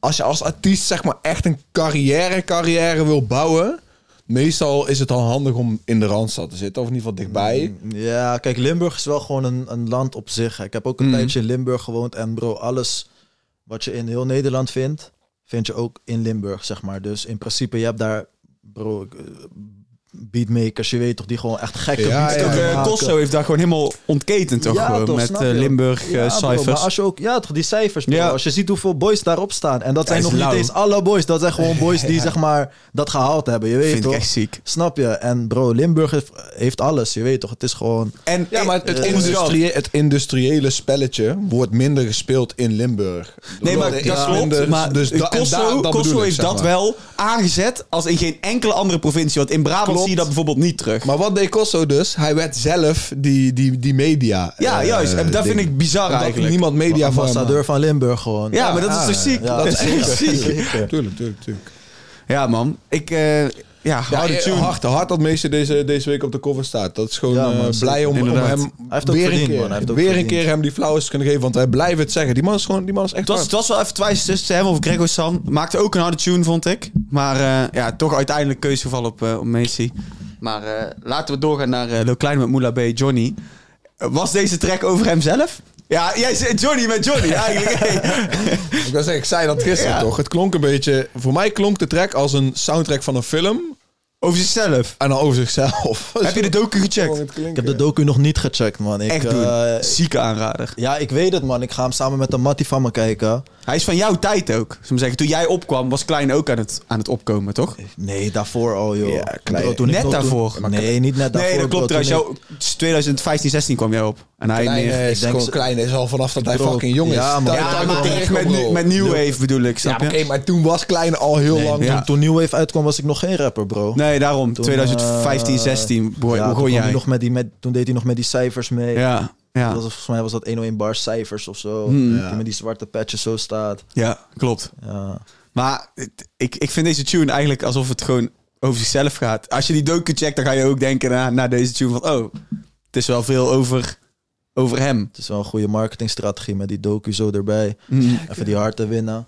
als je als artiest zeg maar echt een carrière, carrière wil bouwen, meestal is het dan handig om in de Randstad te zitten, of in ieder geval dichtbij. Ja, kijk, Limburg is wel gewoon een, een land op zich. Ik heb ook een Mhm. tijdje in Limburg gewoond en bro, alles wat je in heel Nederland vindt, vind je ook in Limburg, zeg maar. Dus in principe, je hebt daar, bro, eh, beatmakers, je weet toch, die gewoon echt gekke Ja, beats ja, eh. Kosso heeft daar gewoon helemaal ontketend toch Ja, toch, met eh? Limburg eh, Ja, cijfers. maar als je ook, ja, toch die cijfers, bro. Ja. Als je ziet hoeveel boys daarop staan. En dat zijn nog niet eens alle boys. Dat zijn gewoon boys die, zeg maar, dat gehaald hebben. Je weet vind toch? ik echt ziek. Snap je? En bro, Limburg heeft, heeft alles. Je weet toch? Het is gewoon... En Ja, maar het, Eh, industrie, het industriële spelletje wordt minder gespeeld in Limburg. Nee, maar is dat klopt. maar dus Kosso, dat heeft zeg dat wel aangezet als in geen enkele andere provincie. Want in Brabant. Zie je dat bijvoorbeeld niet terug. Maar wat deed Kosso dus? Hij werd zelf die, die, die media. ja, eh, juist. En dat vind ik bizar Omdat eigenlijk. niemand media van Ambassadeur van Limburg gewoon. Ja, maar dat is toch ziek? ja, dat is ziek. Tuurlijk, tuurlijk, tuurlijk. Ja, man. Ik, eh, ja, harde eh, tune. hard, hard dat Meester deze, deze week op de cover staat. Dat is gewoon Ja, eh, blij om, om hem weer, verdiend, een keer, man. Hij heeft ook weer een keer hem die flauwes te kunnen geven. Want wij blijven het zeggen. Die man is, gewoon, die man is echt Het was, hard. het was wel even twijfel tussen hem of Gregor San. Maakte ook een harde tune, vond ik. Maar eh, ja, toch uiteindelijk keuze gevallen op, eh op Macy. Maar eh, laten we doorgaan naar uh, Lil Klein met Moula B. Johnny. Was deze track over hemzelf? Ja, jij zei Johnny met Johnny eigenlijk. Ik, wil zeggen, ik zei dat gisteren Ja. toch. Het klonk een beetje... Voor mij klonk de track als een soundtrack van een film. Over zichzelf. En dan over zichzelf. Heb je de docu gecheckt? Ik heb de docu nog niet gecheckt, man. Ik, Echt doen. eh, Zieke aanrader. ja, ik weet het, man. Ik ga hem samen met een mattie van me kijken. Hij is van jouw tijd ook. Zullen we zeggen, toen jij opkwam, was Klein ook aan het, aan het opkomen, toch? Nee, daarvoor al, joh. Ja, klein. Bro, toen ik Net nog- toen- daarvoor. Nee, niet net daarvoor. nee, dat klopt trouwens. Jou, 2015, 16 kwam jij op. En hij Kleine is denk gewoon ze- klein is al vanaf dat hij Bro, fucking jong is. ja, maar met, nu- met New Wave bedoel ik, Ja, snap oké, je? maar toen was klein al heel Nee, lang. Ja. toen, toen New Wave uitkwam, was ik nog geen rapper, bro. Nee, daarom. Toen, 2015, eh, 16 begon, ja, toen begon jij. Nog met die, met, toen deed hij nog met die cijfers mee. Ja, ja. Dat was, volgens mij was dat 101 bar cijfers of zo. Hmm. Die met die zwarte patches zo staat. ja, klopt. Ja. Maar ik, ik vind deze tune eigenlijk alsof het gewoon over zichzelf gaat. Als je die docu checkt, dan ga je ook denken na, na deze tune van... Oh, het is wel veel over, over hem. Het is wel een goede marketingstrategie met die docu zo erbij. Mm. Even die harten winnen.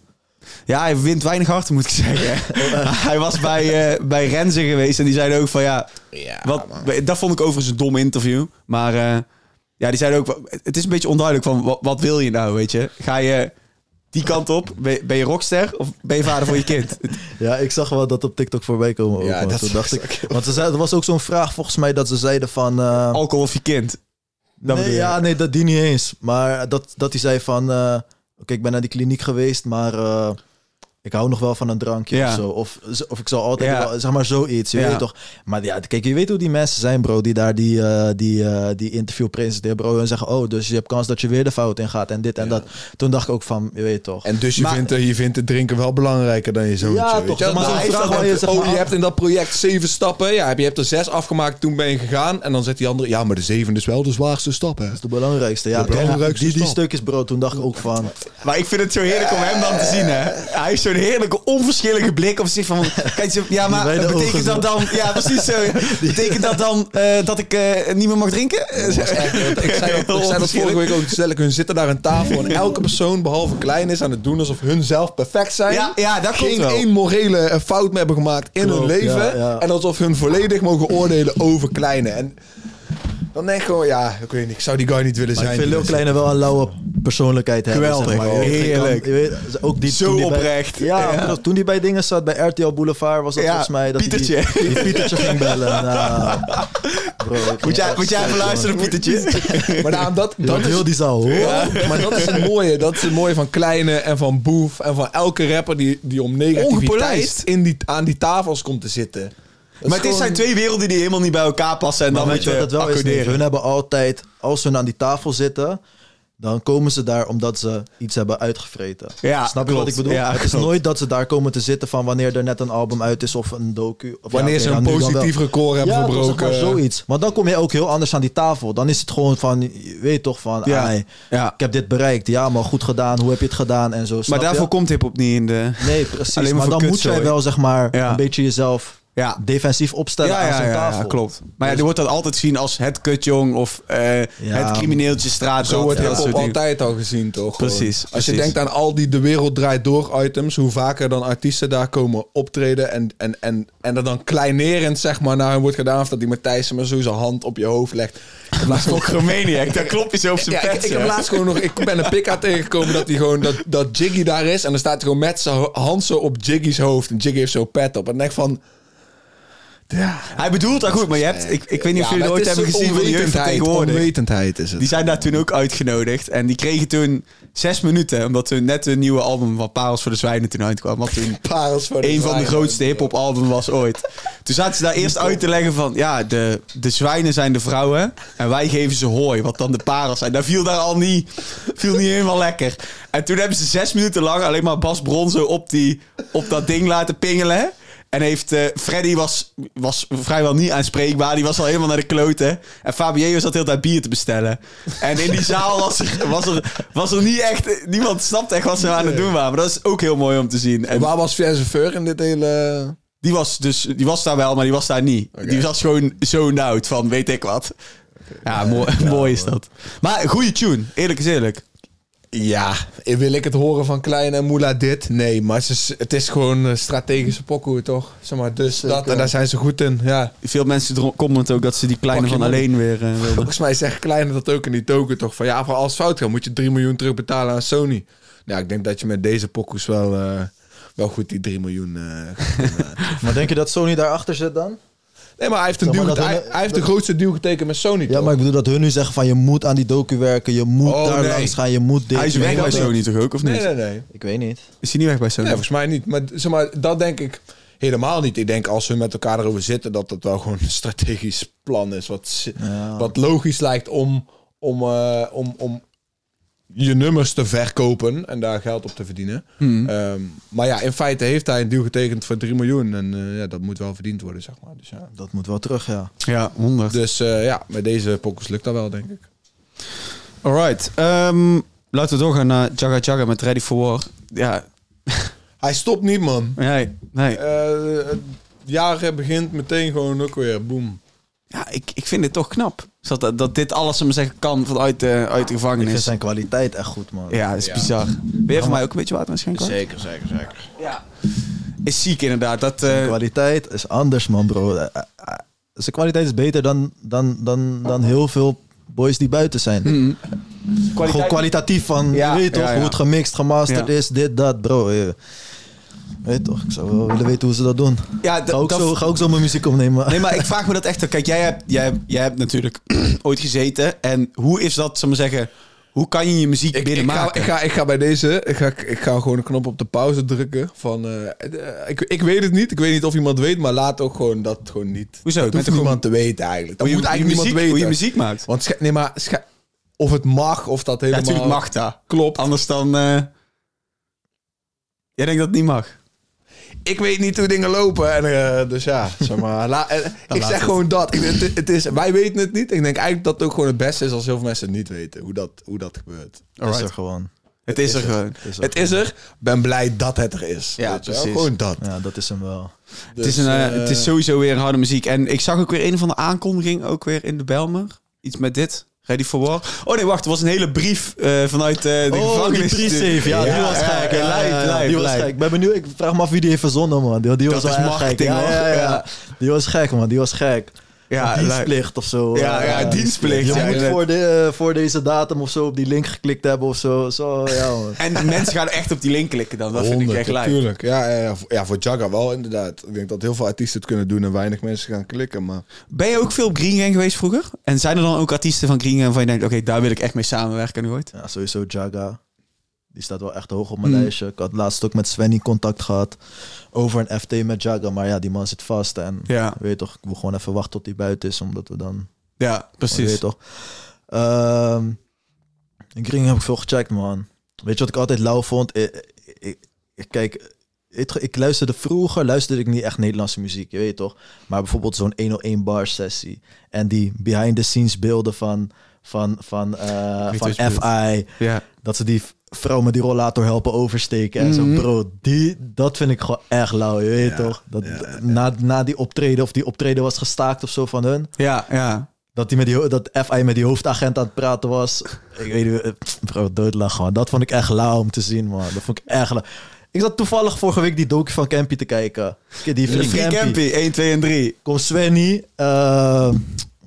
Ja, hij wint weinig harten, moet ik zeggen. hij was bij, eh, bij Renze geweest en die zeiden ook van ja... Ja, Wat, dat vond ik overigens een dom interview. Maar eh, ja, die zeiden ook... Het is een beetje onduidelijk van wat, wat wil je nou, weet je? Ga je die kant op? Ben, je rockster of ben je vader voor je kind? Ja, ik zag wel dat op TikTok voorbij komen. Ook, Ja, dat Toen dacht ik. Want ze er was ook zo'n vraag volgens mij dat ze zeiden van. eh, Alcohol of je kind? Dat nee, ja, nee, dat die niet eens. Maar dat, dat hij zei van. Oké, ik ben naar die kliniek geweest, maar. eh, ik hou nog wel van een drankje Ja. of zo. Of, of ik zal altijd Ja. wel, zeg maar zoiets. Je Ja. weet toch. Maar ja, kijk, je weet hoe die mensen zijn, bro. Die daar die, eh, die, eh, die interview presenteren, bro. En zeggen, oh, dus je hebt kans dat je weer de fout in gaat. En dit en dat. Toen dacht ik ook van, je weet toch. En dus je, Maar- vindt, eh, je vindt het drinken wel belangrijker dan je zoontje. Ja, weet toch, je? zeg maar Nou, zo'n vraag je, zeg oh, je hebt in dat project zeven stappen. Ja, je hebt er zes afgemaakt, toen ben je gegaan. En dan zegt die andere, ja, maar de zevende is wel de zwaarste stap, hè? Dat is de belangrijkste. Ja, De belangrijkste die, die stukjes, bro. Toen dacht ik ook van. Maar ik vind het zo heerlijk om hem dan te zien, hè? Hij heeft zo'n heerlijke, onverschillige blik op zich van... Kijk, ja, maar betekent ogen dat dan... Ja, precies zo. Betekent dat dan eh, dat ik eh, niet meer mag drinken? Echt- ik zei dat, ik zei dat vorige week ook. Stel ik hun zitten daar aan tafel en elke persoon, behalve klein, is aan het doen alsof hun zelf perfect zijn. Ja, ja, dat Geen wel. één morele eh, fout meer hebben gemaakt in hun leven. ja, ja. En alsof hun volledig mogen oordelen over kleine. En dan denk ik gewoon, ja, ik weet niet, ik zou die guy niet willen Maar zijn. ik vind Lil Kleine wel een lauwe persoonlijkheid hebben. Geweldig, zeg maar. Heerlijk. kan- weet, ook die, Zo toen die bij- oprecht. ja, Ja. toen hij bij dingen zat, bij RTL Boulevard, was dat Ja, volgens mij... Dat Pietertje. Die, die Pietertje ging bellen. Nou, bro, Moet jij, moet jij even luisteren. Pietertje? Maar daarom, dat, dat is, heel die zaal, hoor. maar dat is het mooie. Dat is het mooie van Kleine en van Boef en van elke rapper die, die om negativiteit in die, aan die tafels komt te zitten. Maar het gewoon- zijn twee werelden die helemaal niet bij elkaar passen. En Maar dan weet je wat het wel is? accorderen. Hun hebben altijd, als ze aan die tafel zitten, dan komen ze daar omdat ze iets hebben uitgevreten. Ja, Snap je klopt. wat ik bedoel? Ja, het is klopt. nooit dat ze daar komen te zitten van wanneer er net een album uit is of een docu. Of Wanneer ja, ze een positief record hebben ja, verbroken. Zeg maar zoiets. Maar dan kom je ook heel anders aan die tafel. Dan is het gewoon van, je weet toch van, Ja. ai, Ja. ik heb dit bereikt. Ja, maar goed gedaan. Hoe heb je het gedaan? En zo. Maar daarvoor je? komt hip-hop niet in de. Nee, precies. alleen maar maar dan moet jij wel zeg maar een beetje jezelf Ja. defensief opstellen Ja, aan ja, tafel. ja, klopt. Maar ja, Dus- er wordt dat altijd gezien als het kutjong of eh, het crimineeltje straat. Zo wordt ja, hip dat altijd al gezien, toch? Precies, Als je denkt aan al die De Wereld Draait Door items, hoe vaker dan artiesten daar komen optreden en, en, en, en er dan kleinerend zeg maar naar hem wordt gedaan, of dat die Matthijs maar zo zijn hand op je hoofd legt. Dat is ook Romaniac. Daar klopt je zo op zijn Ja, ik, pet. ik heb laatst gewoon nog, ik ben een pika tegengekomen dat hij gewoon, dat, dat Jiggy daar is en dan staat hij gewoon met zijn hand zo op Jiggy's hoofd en Jiggy heeft zo'n pet op. En dan denk ik van, ja, Hij bedoelt dat goed, maar je hebt... Ik, ik weet niet of Ja, jullie ooit het is hebben gezien van de jeugd van onwetendheid, tegenwoordig. Onwetendheid is het. Die zijn daar toen ook uitgenodigd. En die kregen toen zes minuten. Omdat hun net een nieuwe album van Parels voor de Zwijnen toen uitkwam. Wat toen Parels voor een van de grootste hip-hop albums was ooit. Toen zaten ze daar eerst uit te leggen van... Ja, de, de zwijnen zijn de vrouwen. En wij geven ze hooi. Wat dan de parels zijn. Dat viel daar al niet, viel niet helemaal lekker. En toen hebben ze zes minuten lang alleen maar Bas Bronzo op, die, op dat ding laten pingelen. En heeft eh, Freddy was, was vrijwel niet aanspreekbaar. Die was al helemaal naar de kloten. En Fabio zat heel tijd bier te bestellen. En in die zaal was er, was er, was er niet echt... Niemand snapte echt wat ze aan het doen waren. Maar dat is ook heel mooi om te zien. En Waar was Chauffeur in dit hele... die was, dus, die was daar wel, maar die was daar niet. Die was gewoon zo oud van weet ik wat. Ja, mooi, mooi is dat. Maar goede tune, eerlijk is eerlijk. Ja, wil ik het horen van Klein en Moela dit? Nee, maar het is, het is gewoon een strategische pokoe, toch? Zeg maar, dus dat, en daar zijn ze goed in, ja. Veel mensen commenten ook dat ze die kleine van alleen weer eh, wilden. Volgens mij zegt Kleine dat ook in die token, toch? Van ja, voor als het fout gaat, moet je 3 miljoen terugbetalen aan Sony. Ja, ik denk dat je met deze pokoes wel, eh, wel goed die 3 miljoen... eh, eh. Maar denk je dat Sony daarachter zit dan? Nee, maar hij heeft, een Zeg maar deal, dat hij, hun- hij heeft de grootste deal getekend met Sony, Ja, toch? maar ik bedoel dat hun nu zeggen van je moet aan die docu werken, je moet Oh, daar nee. langs gaan, je moet dit. Hij is weg bij dat. Sony toch ook, of niet? Nee, nee, nee. Ik weet niet. Is hij niet weg bij Sony? Nee, volgens mij niet. Maar, zeg maar dat denk ik helemaal niet. Ik denk als we met elkaar erover zitten, dat het wel gewoon een strategisch plan is. Wat, Ja. wat logisch lijkt om, om, eh, om, om je nummers te verkopen en daar geld op te verdienen. Hmm. Ehm, maar ja, in feite heeft hij een deal getekend voor 3 miljoen. En eh, ja, dat moet wel verdiend worden, zeg maar. Dus ja, Dat moet wel terug, ja. Ja, 100. dus, eh, ja met deze pokus lukt dat wel, denk ik. Alright. ehm, laten we doorgaan naar Jaga Jaga met Ready for War. Ja, Hij stopt niet, man. nee, nee. Eh, het jaar begint meteen gewoon ook weer, boom. Ja, ik, ik vind het toch knap. Dat, dat dit alles, om zeggen, kan vanuit de, uit de Ik vind gevangenis. zijn kwaliteit echt goed, man. Ja, dat is Ja. bizar. Ben je voor mij ook een beetje water aan schenken? Zeker, zeker, zeker. Ja. Is ziek inderdaad. Dat, Zijn eh, kwaliteit is anders, man, bro. Eh, eh, Zijn kwaliteit is beter dan, dan, dan, dan heel veel boys die buiten zijn. mm, Gewoon kwalitatief van, Ja, je weet toch, ja, ja. hoe het gemixt, gemasterd Ja. is, dit, dat, bro. Weet toch, ik zou wel willen weten hoe ze dat doen. Ja, d- Ga ook, dat- zo, ga ook zo mijn muziek opnemen. Nee, maar ik vraag me dat echt. Kijk, jij hebt, jij, hebt- jij hebt natuurlijk ooit gezeten. En hoe is dat, zal maar zeggen... Hoe kan je je muziek Ik, ik, ga, binnenmaken? ik, ga, ik ga bij deze, ik ga, ik ga gewoon een knop op de pauze drukken. Van, eh, eh, ik, ik weet het niet, ik weet niet of iemand weet, maar laat ook gewoon dat gewoon niet. Hoezo? Dat Met hoeft niemand te weten eigenlijk. Dat hoe je, moet je eigenlijk muziek, niemand hoe je weten. muziek maakt. Want scha- nee, maar scha- of het mag, of dat Ja, helemaal... natuurlijk mag dat. Klopt. Anders dan... eh Jij denkt dat het niet mag? Ik weet niet hoe dingen lopen. En, eh, dus ja, zeg maar. la- eh, ik zeg het. gewoon dat. Ik, het, het is, wij weten het niet. Ik denk eigenlijk dat het ook gewoon het beste is als heel veel mensen het niet weten. Hoe dat, hoe dat gebeurt. is er gewoon. Het is er gewoon. Het is er. Ben blij dat het er is. Ja, wel? Gewoon dat. Ja, dat is hem wel. het, is Dus, een, eh, het is sowieso weer harde muziek. En ik zag ook weer een van de aankondigingen, ook weer in de Belmer. Iets met dit. Ready for War. Oh nee, wacht. Er was een hele brief eh, vanuit eh, de oh, gevangenis. die pre-save. Ja, die Ja, was ja, gek. ja, Ja, ja, ja, die was gek. Ik ben benieuwd. Ik vraag me af wie die heeft verzonnen, man. Die, die Dat was echt marketing, gek. Ja, ja, ja, Ja. Die was gek, man. Die was gek. Ja, dienstplicht of zo. Ja, Eh, ja, dienstplicht, Je ja, moet voor, de, eh, voor deze datum of zo op die link geklikt hebben of zo. Zo, ja. En mensen gaan echt op die link klikken dan. Dat vind ik echt lijp. natuurlijk. Ja, ja, ja, voor- ja, voor Jagga wel inderdaad. Ik denk dat heel veel artiesten het kunnen doen en weinig mensen gaan klikken. Maar Ben je ook veel op Green Gang geweest vroeger? En zijn er dan ook artiesten van Green Gang waarvan je denkt... Oké, daar wil ik echt mee samenwerken nu ooit? Ja, sowieso Jaga. Die staat wel echt hoog op mijn Mm. lijstje. Ik had laatst ook met Svenny contact gehad over een FT met Jaga. Maar ja, die man zit vast. En Ja, weet je toch, ik wil gewoon even wachten tot hij buiten is. Omdat we dan ja Weet precies. je toch? Ehm in Green heb ik veel gecheckt, man. Weet je wat ik altijd lauw vond? Ik, ik, ik- kijk, weet ik luisterde vroeger, luisterde ik niet echt Nederlandse muziek, je weet toch? Maar bijvoorbeeld zo'n 101 bar sessie. En die behind the scenes beelden van, van, van, eh, weet van. FI. Ja. Dat ze die vrouw met die rollator helpen oversteken. En Mhm. zo, bro, die, dat vind ik gewoon echt lauw, je weet Ja, toch? Dat, ja, ja. Na, na die optreden, of die optreden was gestaakt of zo van hun. Ja, ja. Dat, die met die, dat FI met die hoofdagent aan het praten was. Ik weet niet, eh, bro, doodlachen man. Dat vond ik echt lauw om te zien, man. Dat vond ik echt lauw. Ik zat toevallig vorige week die docu van Campy te kijken. Die Free, Free Campy. Campy, 1, 2 en 3. Kom Svenny. eh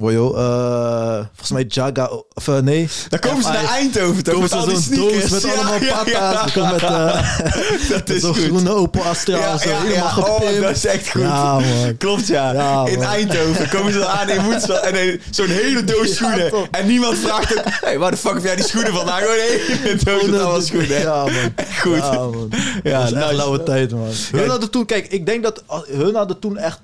Wojo, eh volgens mij Jaga, of eh, nee. Dan komen ze naar Eindhoven toch? Komen Met al die doos met Ja, allemaal ja, patta's. ja. Komen met, eh, Dat is zo'n groene Opel Astra. Ja, zo, ja, helemaal ja. Oh, dat is echt goed. Ja, man. Klopt, ja. Ja, in. Eindhoven komen ze dan aan in Woensel en zo'n hele doos Ja, schoenen. en niemand vraagt ook, hey, waar de fuck heb jij die schoenen vandaan? Gewoon een hele doos met allemaal schoenen. Ja, man. Goed. Ja, man. Ja, Ja, dat nice. lauwe tijd, man. Hun hadden toen, kijk, ik denk dat hun hadden toen echt.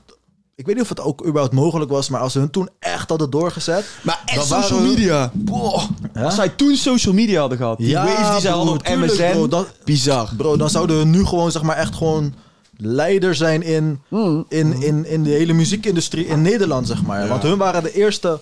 Ik weet niet of het ook überhaupt mogelijk was, maar als ze hun toen echt hadden doorgezet. Maar echt social media. Boah. Ja? Als zij toen social media hadden gehad. Die Ja, waves die zij bro, hadden op tuurlijk, MSN. bro, dat- Bizar. Bro, dan zouden hun nu gewoon, zeg maar, echt gewoon leider zijn in, in, in, in de hele muziekindustrie in Nederland, zeg maar. Want hun waren de eerste,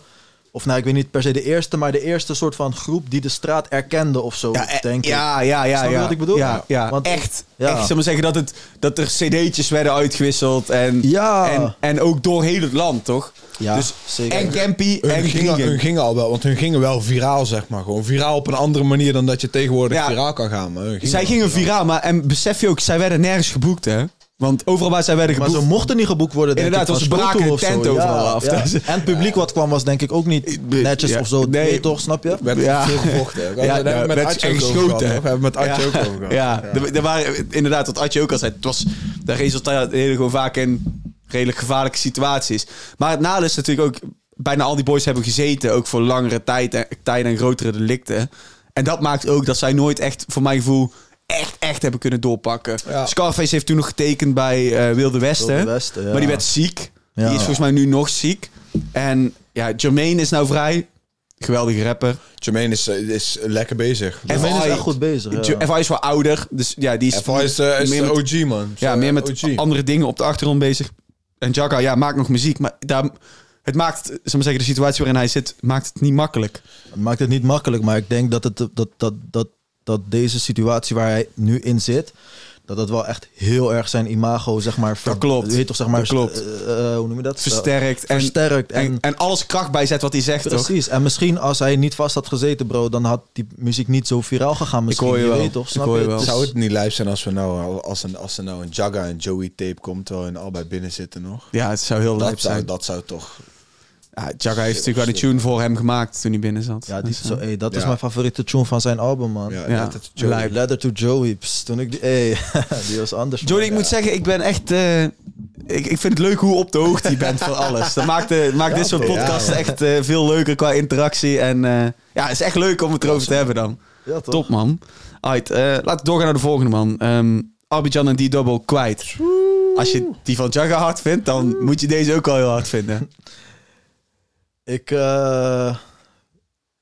of nou, ik weet niet per se de eerste, maar de eerste soort van groep die de straat erkende of zo, Ja, eh, denk ik. ja, ja, ja. Ja. wat ik bedoel? Ja, ja. Want- echt. Ja. Echt, zal maar zeggen dat, het, dat er cd'tjes werden uitgewisseld. En, Ja. en, en ook door heel het land, toch? Ja, dus zeker. En Campy Hun en gingen, hun gingen al wel, want hun gingen wel viraal, zeg maar. Gewoon viraal op een andere manier dan dat je tegenwoordig Ja. viraal kan gaan. Maar hun Zij gingen viraal, maar en besef je ook, zij werden nergens geboekt, hè? Want overal waar zij werden Maar geboekt... ze mochten niet geboekt worden, denk Inderdaad, ik. van ze braken de tent overal Ja, af. ja. Is- En het publiek wat kwam was denk ik ook niet netjes of zo. nee. Toch, snap je? We hebben Ja. veel gevochten. We hebben ja, met werd Atje ook geschoten. We hebben met Atje ja. ook over gehad. Ja, Er, waren inderdaad, wat Adje ook al zei, het was, de resultaten gewoon vaak in redelijk gevaarlijke situaties. Maar het nadeel is natuurlijk ook, bijna al die boys hebben gezeten, ook voor langere tijd en, tijden en grotere delicten. En dat maakt ook dat zij nooit echt, voor mijn gevoel, echt, echt hebben kunnen doorpakken. Ja. Scarface heeft toen nog getekend bij eh, Wilde Westen. Wilde Westen, ja. Maar die werd ziek. Ja. Die is volgens mij nu nog ziek. En ja, Jermaine is nou vrij. Geweldige rapper. Jermaine is, eh, is lekker bezig. En Men is FI echt goed bezig. Ja. FI is wel ouder. Dus ja, die is, FI is, eh, is meer de met- OG, man. Ja, meer met OG. andere dingen op de achtergrond bezig. En Jagga, ja, maakt nog muziek. Maar daar, het maakt, zal ik maar zeggen, de situatie waarin hij zit, maakt het niet makkelijk. Het maakt het niet makkelijk, maar ik denk dat, het, dat, dat, dat, dat deze situatie waar hij nu in zit, dat dat wel echt heel erg zijn imago, zeg maar... ver- Dat klopt. Weet toch, zeg maar... Dat klopt. eh, eh, hoe noem je dat? Versterkt. En, Versterkt. En, en, en alles kracht bijzet wat hij zegt, toch? precies. En misschien als hij niet vast had gezeten, bro, dan had die muziek niet zo viraal gegaan misschien. hoor je wel. weet toch, Ik snap hoor je je? wel. Het is- Zou het niet lijf zijn als, we nou, als, een, als er nou een Jagga en Joey tape komt, terwijl hun allebei binnen zitten nog? Ja, het zou heel zou, zijn. dat zou toch... Ja, Jagga heeft natuurlijk wel een tune voor hem gemaakt toen hij binnen zat. Ja, die, Dus, zo, eh, hey, dat is mijn favoriete tune van zijn album, man. Ja, Joey. Letter to Joey. Pst, toen ik die... Hey, die was anders. Johnny, ik moet zeggen, ik ben echt... eh, ik, ik vind het leuk hoe op de hoogte je bent van alles. Dat maakt, eh, maakt dit soort podcasts echt eh, veel leuker qua interactie. En eh, ja, het is echt leuk om het erover te hebben dan. Ja, toch? Top, man. Alright, laten we doorgaan naar de volgende, man. Ehm Abidjan en D-Double kwijt. Als je die van Jagga hard vindt, dan moet je deze ook wel heel hard vinden. Ik eh,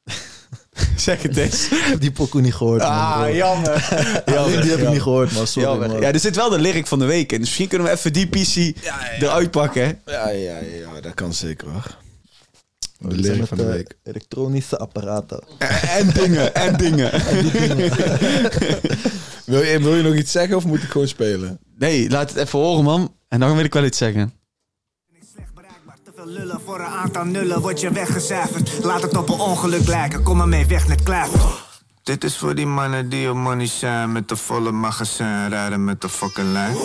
zeg het eens. heb die pokoe niet gehoord, man. Ah, jammer. Die heb ik niet gehoord, man. Sorry, Jammer. man. Ja, er zit wel de lyric van de week in. Dus misschien kunnen we even die PC eruit pakken. Ja, ja, ja, dat kan zeker hoor. De Die zijn lyric van de eh, week. Elektronische apparaten. En dingen, en dingen. Wil je, wil je nog iets zeggen of moet ik gewoon spelen? Nee, laat het even horen, man. En dan wil ik wel iets zeggen. Lullen voor een aantal nullen word je weggecijferd. Laat het op een ongeluk lijken, kom maar mee weg met kluiven. Dit is voor die mannen die op money zijn met de volle magazijn, rijden met de fucking lijn.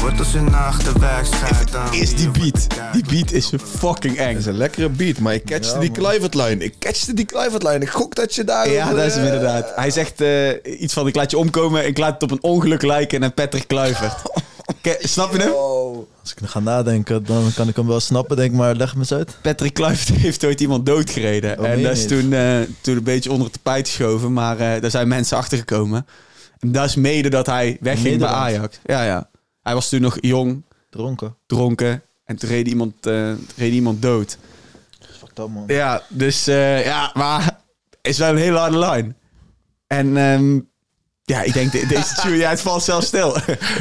Wordt als een achterwijk schijt dan. Is die beat. Die beat is fucking eng. Dat is een lekkere beat, maar ik catchte die Kluivertlijn. Ik catchte die Kluivertlijn. Ik gok dat je daar... Ja, dat is hem eh, inderdaad. Hij zegt eh, iets van, ik laat je omkomen, ik laat het op een ongeluk lijken naar Patrick Kluivert. Snap je hem? Als ik ga nadenken, dan kan ik hem wel snappen. Denk maar, leg me eens uit. Patrick Kluivert heeft ooit iemand doodgereden. Oh, en dat is toen, eh, toen een beetje onder het tapijt geschoven. Maar eh, daar zijn mensen achter gekomen. En dat is mede dat hij wegging bij. Ajax. Ja, ja. Hij was toen nog jong, Dronken. dronken. En toen reed iemand, eh, reed iemand dood. Fuck dat, man. Ja, dus ja, maar is wel een hele harde line. En ehm, ja, ik denk de- deze tune, ja, het valt zelfs stil.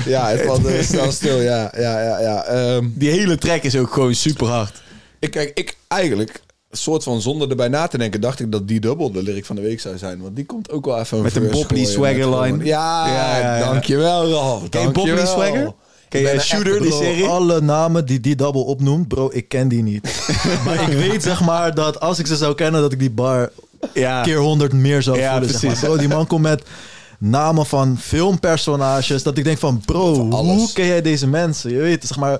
Ja, het valt snel stil. Ja, ja, ja. ja. Ehm, Die hele track is ook gewoon super hard. ik, kijk, ik eigenlijk, een soort van zonder erbij na te denken, dacht ik dat die dubbel de lyric van de week zou zijn. Want die komt ook wel even Met een verse Bob Lee gooien Swagger line. Ja, Ja, ja, ja. dankjewel Ralf. Ken je Bob Lee dankjewel. Swagger? Ken Shooter, die serie? alle namen die die double opnoemt, bro, ik ken die niet. maar ik weet zeg maar dat als ik ze zou kennen, dat ik die bar Ja. keer honderd meer zou voelen. Zeg maar. Bro, die man komt met namen van filmpersonages. Dat ik denk van, bro, hoe ken jij deze mensen? Je weet, zeg maar...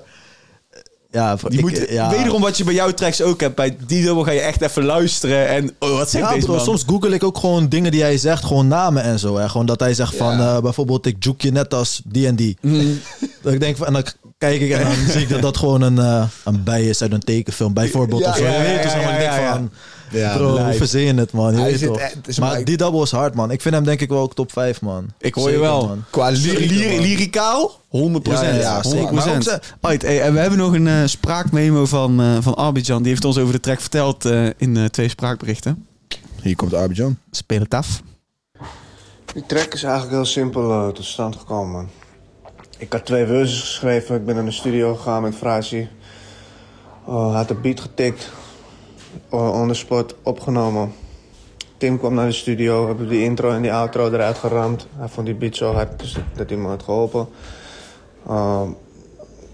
Ja, Die ik, moet, ja. Wederom wat je bij jouw tracks ook hebt. Bij die dubbel ga je echt even luisteren. En oh, wat zegt Ja, deze bro, man? soms google ik ook gewoon dingen die hij zegt, gewoon namen en zo. Hè. Gewoon dat hij zegt van, eh, bijvoorbeeld, ik juke je net als die en die. Mm. Dat ik denk van, en dan kijk ik en dan zie ik dat dat gewoon een, eh, een bij is uit een tekenfilm, bijvoorbeeld. Ja, of zo. ja, weet dus ja, allemaal, ja, ik denk van, Ja, bro, lijp. hoe verzin je het, man? Je weet zit toch. het maar maar- die double is hard, man. Ik vind hem denk ik wel ook top 5, man. Ik hoor je wel. man. Qua man. lyricaal? 100 Ja, ja, ja, 100 zeker. Maar ook ze- Alright, hey, en we hebben nog een eh, spraakmemo van, eh van Arbidjan. Die heeft ons over de track verteld eh, in eh, twee spraakberichten. Hier komt Abidjan. Speel het af. Die track is eigenlijk heel simpel eh, tot stand gekomen. Ik had twee verses geschreven. Ik ben naar de studio gegaan met Frazi. Uh, had de beat getikt. Uh, on the spot opgenomen. Tim kwam naar de studio. Hebben die intro en die outro eruit geramd. Hij vond die beat zo hard dus dat hij me had geholpen. Uh,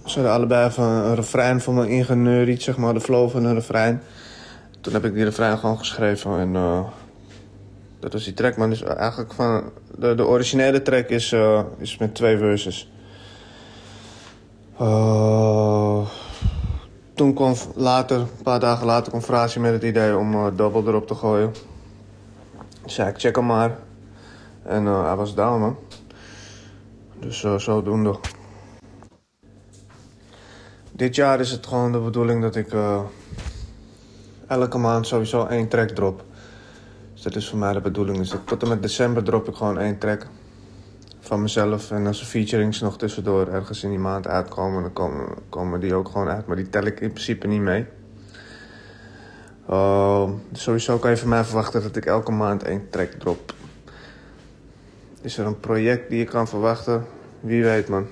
ze hadden allebei even een refrein van me ingeneuried, zeg maar. De flow van een refrein. Toen heb ik die refrein gewoon geschreven en... Uh, dat was die track, man. Dus eigenlijk van... De, de originele track is, uh, is met twee verses. Uh, toen kwam later, een paar dagen later, kwam met het idee om uh, double erop te gooien. Dus zei ik, check hem maar. En uh, hij was down, man. Dus uh, zodoende. Dit jaar is het gewoon de bedoeling dat ik elke maand sowieso één track drop. Dus dat is voor mij de bedoeling. Dus tot en met december drop ik gewoon één track van mezelf. En als er featurings nog tussendoor ergens in die maand uitkomen, dan komen, komen die ook gewoon uit. Maar die tel ik in principe niet mee. Uh, dus sowieso kan je van mij verwachten dat ik elke maand één track drop. Is er een project die je kan verwachten? Wie weet, man.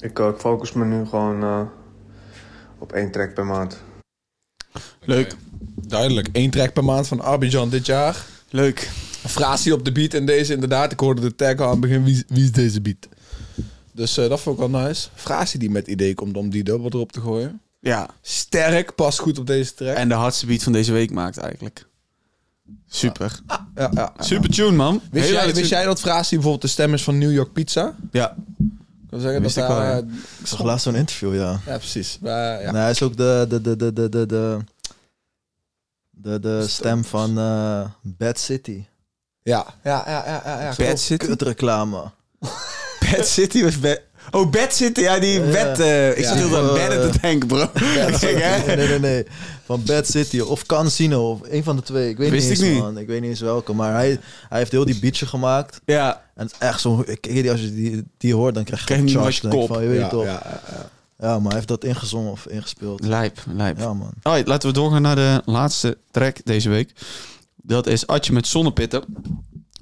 Ik, uh, ik focus me nu gewoon uh, op één track per maand. Leuk. Duidelijk. Eén track per maand van Abidjan dit jaar. Leuk. Frasie op de beat en deze inderdaad. Ik hoorde de tag al aan het begin. Wie, wie is deze beat? Dus eh, dat vond ik wel nice. Frasie die met idee komt om die dubbel erop te gooien. Ja. Sterk, past goed op deze track. En de hardste beat van deze week maakt eigenlijk. Super. Ah, ja, ja. Super tune, man. Wist, jij, wist jij dat Frasie bijvoorbeeld de stem is van New York Pizza? Ja. Ik wil zeggen dat, ik al. Eh, ik zag laatst zo'n interview, ja. Ja, precies. Maar, ja. Hij is ook de, de, de, de, de, de, de, de stem van eh, Bad City. Ja, ja, ja, ja, ja, ja. Bad City? Kut reclame. Bad City was bad. Oh, Bad City. Ja, die Ja. bed. eh, ik Ja. zat heel aan bedden te denken, bro. Ik zeg, hè? Nee, nee, nee, nee. Van Bad City of Casino of een van de twee. Ik weet Wist niet ik eens, niet. man. Ik weet niet eens welke. Maar hij, hij heeft heel die beatje gemaakt. Ja. En het is echt zo... Ik, ik- als je die, die hoort, dan krijg je Krijg je een charge. denk ik kop. Van, je weet ja, toch. ja, ja, ja. Ja, maar hij heeft dat ingezongen of ingespeeld. Lijp, lijp. Ja, man. Alright, laten we doorgaan naar de laatste track deze week. Dat is Atje met Zonnepitten.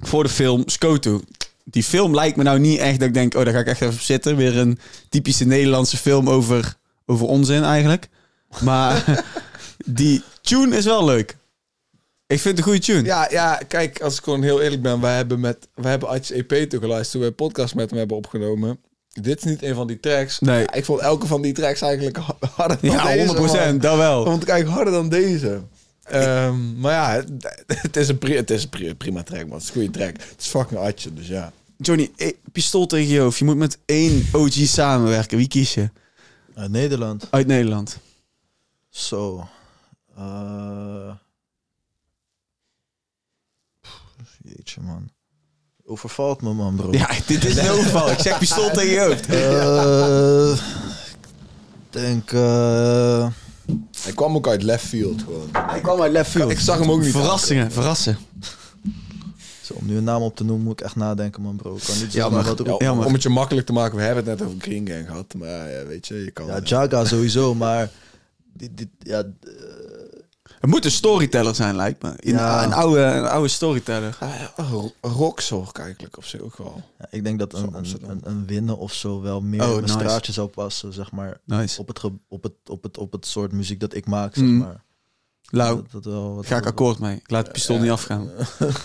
Voor de film Skoto. Die film lijkt me nou niet echt dat ik denk... Oh, daar ga ik echt even op zitten. Weer een typische Nederlandse film over, over onzin eigenlijk. Maar die tune is wel leuk. Ik vind het een goede tune. Ja, ja, kijk, als ik gewoon heel eerlijk ben, wij hebben met wij hebben Atjes EP toegeluisterd toen we een podcast met hem hebben opgenomen. Dit is niet een van die tracks. Nee. Ja, ik vond elke van die tracks eigenlijk ha- harder dan Ja, deze. 100%. man. Dat wel. Ik eigenlijk harder dan deze. Ehm, maar ja, het, is een, pri het is een pri- prima track, man. Het is een goede track. Het is fucking Atje, dus ja. Johnny, eh, pistool tegen je hoofd. Je moet met één OG samenwerken. Wie kies je? Uit Nederland. Uit Nederland. Zo. Eh, pff, Jeetje, man. Overvalt me, man, bro. Ja, dit is een overval. Ik zeg pistool tegen je hoofd. Eh, ik denk... eh, Hij kwam ook uit left field gewoon. Hij kwam uit left field. Ik zag hem ook niet. Verrassingen, verrassen. Zo, om nu een naam op te noemen, moet ik echt nadenken, man, bro. Ik kan niet Ja, maar- wat roepen. Ja, om het je makkelijk te maken, we hebben het net over Green Gang gehad. Maar ja, weet je, je kan... Ja, Jaga sowieso, maar... Die, die, ja, Het moet een storyteller zijn, lijkt me. Een, Ja. een, oude, een oude storyteller. Ro- rockzorg eigenlijk of zo ook wel. ja, ik denk dat een, een, een, een winnen of zo wel meer Oh, in mijn nice. straatje zou passen, zeg maar. Nice. Op het, ge- op, het, op, het, op het soort muziek dat ik maak, zeg Mm. maar. Lau, Dat, dat wel, wat ga ik akkoord mee. Ik laat het pistool niet afgaan. 100%.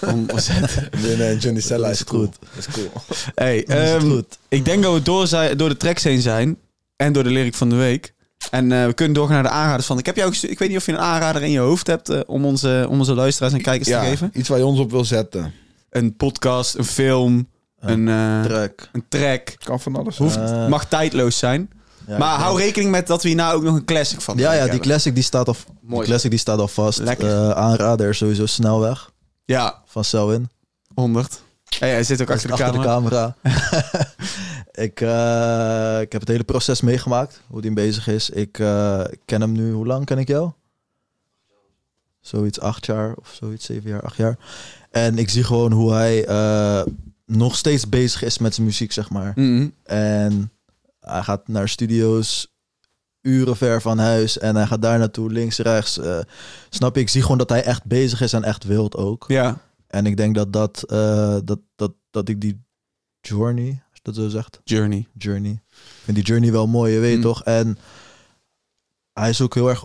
Nee, nee, Johnny Stella is is cool. goed. Dat is cool. Hey, is ehm, goed. ik denk dat we door, zijn, door de tracks heen zijn. En door de lyric van de week. En eh, we kunnen doorgaan naar de aanraders van. Ik, heb jou ik weet niet of je een aanrader in je hoofd hebt eh, om, onze, om onze luisteraars en kijkers te geven. iets waar je ons op wil zetten. Een podcast, een film, een, eh, Track. een track. Kan van alles. Hoeft, mag tijdloos zijn. Ja, maar hou rekening met dat we hier nou ook nog een classic van Ja, ja, die hebben. classic die staat al, die Mooi. classic die staat al vast. Lekker. Eh, aanrader sowieso snelweg Ja, van Selwyn. 100. Hey, hij zit ook achter, de, achter camera. de camera. ik, eh, ik heb het hele proces meegemaakt, hoe die bezig is. Ik eh, ken hem nu, hoe lang ken ik jou? Zoiets acht jaar of zoiets, zeven jaar, acht jaar. En ik zie gewoon hoe hij eh, nog steeds bezig is met zijn muziek, zeg maar. Mhm. En hij gaat naar studio's uren ver van huis en hij gaat daar naartoe, links, rechts. snap je? Ik zie gewoon dat hij echt bezig is en echt wild ook. Ja, En ik denk dat dat, dat, dat, dat ik die journey, dat zo zegt. Journey. Journey. Ik vind die journey wel mooi, je weet Mm. toch? En hij is ook heel erg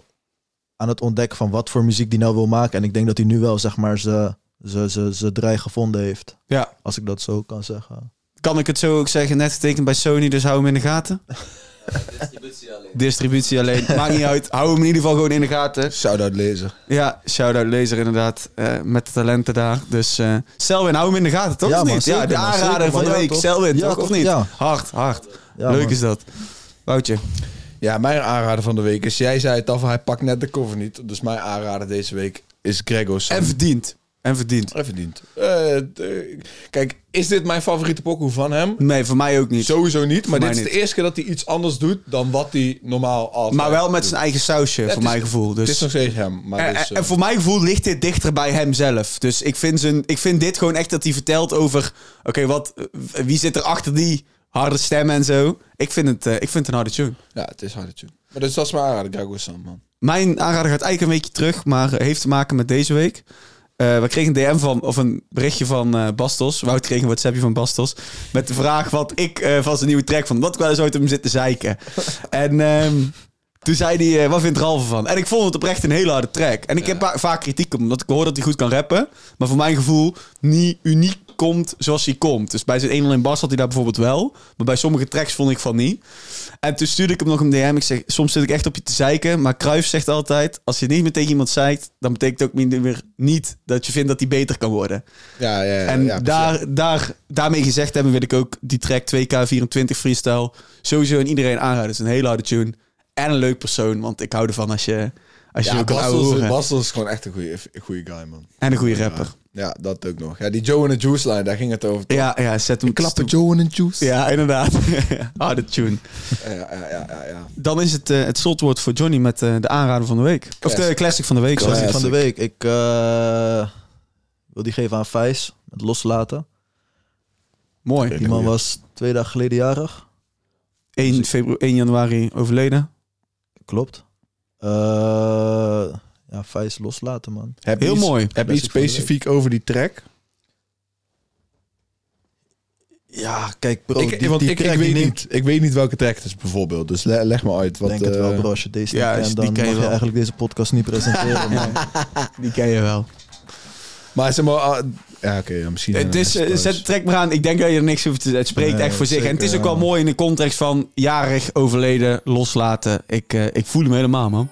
aan het ontdekken van wat voor muziek die nou wil maken. En ik denk dat hij nu wel, zeg maar, zijn ze, ze, ze draai gevonden heeft. Ja. Als ik dat zo kan zeggen. Kan ik het zo ook zeggen? Net getekend bij Sony, dus hou hem in de gaten. Distributie alleen. Distributie alleen. Maakt niet uit. Hou hem in ieder geval gewoon in de gaten. Shout-out lezer. Ja, shout-out Laser inderdaad. eh, met de talenten daar. Dus eh Selwin, hou hem in de gaten, toch? Ja, Of man, niet? ja, de man, aanrader zeker, van de. Ja, week. Selwin, Ja, toch? Of niet? Ja. Hard, hard. Ja, Leuk man. is dat. Woutje. Ja, mijn aanrader van de week is... Jij zei het al, hij pakt net de cover niet. Dus mijn aanrader deze week is Gregor Sam. En verdiend. En verdiend. Even verdiend. Eh, kijk, is dit mijn favoriete pokoe van hem? Nee, voor mij ook niet. Sowieso niet. Maar dit is niet. de eerste keer dat hij iets anders doet dan wat hij normaal altijd maar wel met doet. zijn eigen sausje, voor mijn gevoel. Dus. Het is nog steeds hem. Maar En, dus, en- eh, en voor mijn gevoel ligt dit dichter bij hem zelf. Dus ik vind, zijn, ik vind dit gewoon echt dat hij vertelt over... Oké, wat eh, wie zit er achter die harde stemmen en zo. Ik vind het, eh, ik vind het een harde tune. ja, het is harde tune. Maar dus dat is mijn aanrader, Gregor Sam, man. Mijn aanrader gaat eigenlijk een weekje terug, maar heeft te maken met deze week. Eh, we kregen een DM van, of een berichtje van eh, Bastos. Wout kreeg een WhatsAppje van Bastos. Met de vraag wat ik eh, van zijn nieuwe track vond. Wat ik wel eens uit hem zitten zeiken. en ehm, toen zei hij, eh, wat vindt Ralf ervan? En ik vond het oprecht een hele harde track. En ik heb va- vaak kritiek omdat ik hoor dat hij goed kan rappen. Maar voor mijn gevoel niet uniek komt zoals hij komt. Dus bij zijn 1 in Bas had hij daar bijvoorbeeld wel. Maar bij sommige tracks vond ik van niet. En toen stuurde ik hem nog een DM. Ik zeg, soms zit ik echt op je te zeiken. Maar Cruijff zegt altijd, als je niet meer tegen iemand zeikt... dan betekent het ook niet meer niet dat je vindt dat hij beter kan worden. Ja, ja, ja. en ja, daar, daar, daarmee gezegd hebben wil ik ook die track 2K24 freestyle... sowieso aan iedereen aanraden. Het is een hele harde tune. En een leuk persoon, want ik hou ervan als je, als je Ja, Bastos. Bastos is gewoon echt een goede goede guy, man. En een goede rapper. Ja, dat ook nog. Ja, die Joe en de Juice line, daar ging het over. toch? Ja, ja, zet hem... Klappen Joe en de Juice. Ja, inderdaad. harde tune. Ja, ja, ja, ja, ja. Dan is het eh, het slotwoord voor Johnny met eh, de aanrader van de week. Of de Classic. van de week. sorry. Classic Classic. van de week. Ik eh, wil die geven aan Vijs. Met loslaten. Mooi. Die man was twee dagen geleden jarig. 1, februari, 1 januari overleden. Klopt. Eh, ja, Vijs loslaten, man. Heb Heel iets- mooi. Heb je iets specifiek over die track? Ja, kijk bro. ik, die, want die ik, ik, track die weet neemt- niet, ik weet niet welke track het is bijvoorbeeld. Dus le- leg me uit. Wat, Ik denk het wel eh, bro. Als je deze ja, niet kent, dan ken je mag je wel. eigenlijk deze podcast niet presenteren, man. Die ken je wel. Maar zeg maar... ah, ja, oké. ja, misschien... Het is, eh, zet de track maar aan. Ik denk dat je er niks hoeft te Het spreekt Nee, echt voor zich. En het is ook wel ja. mooi in de context van jarig, overleden, loslaten. Ik, eh, ik voel hem helemaal, man.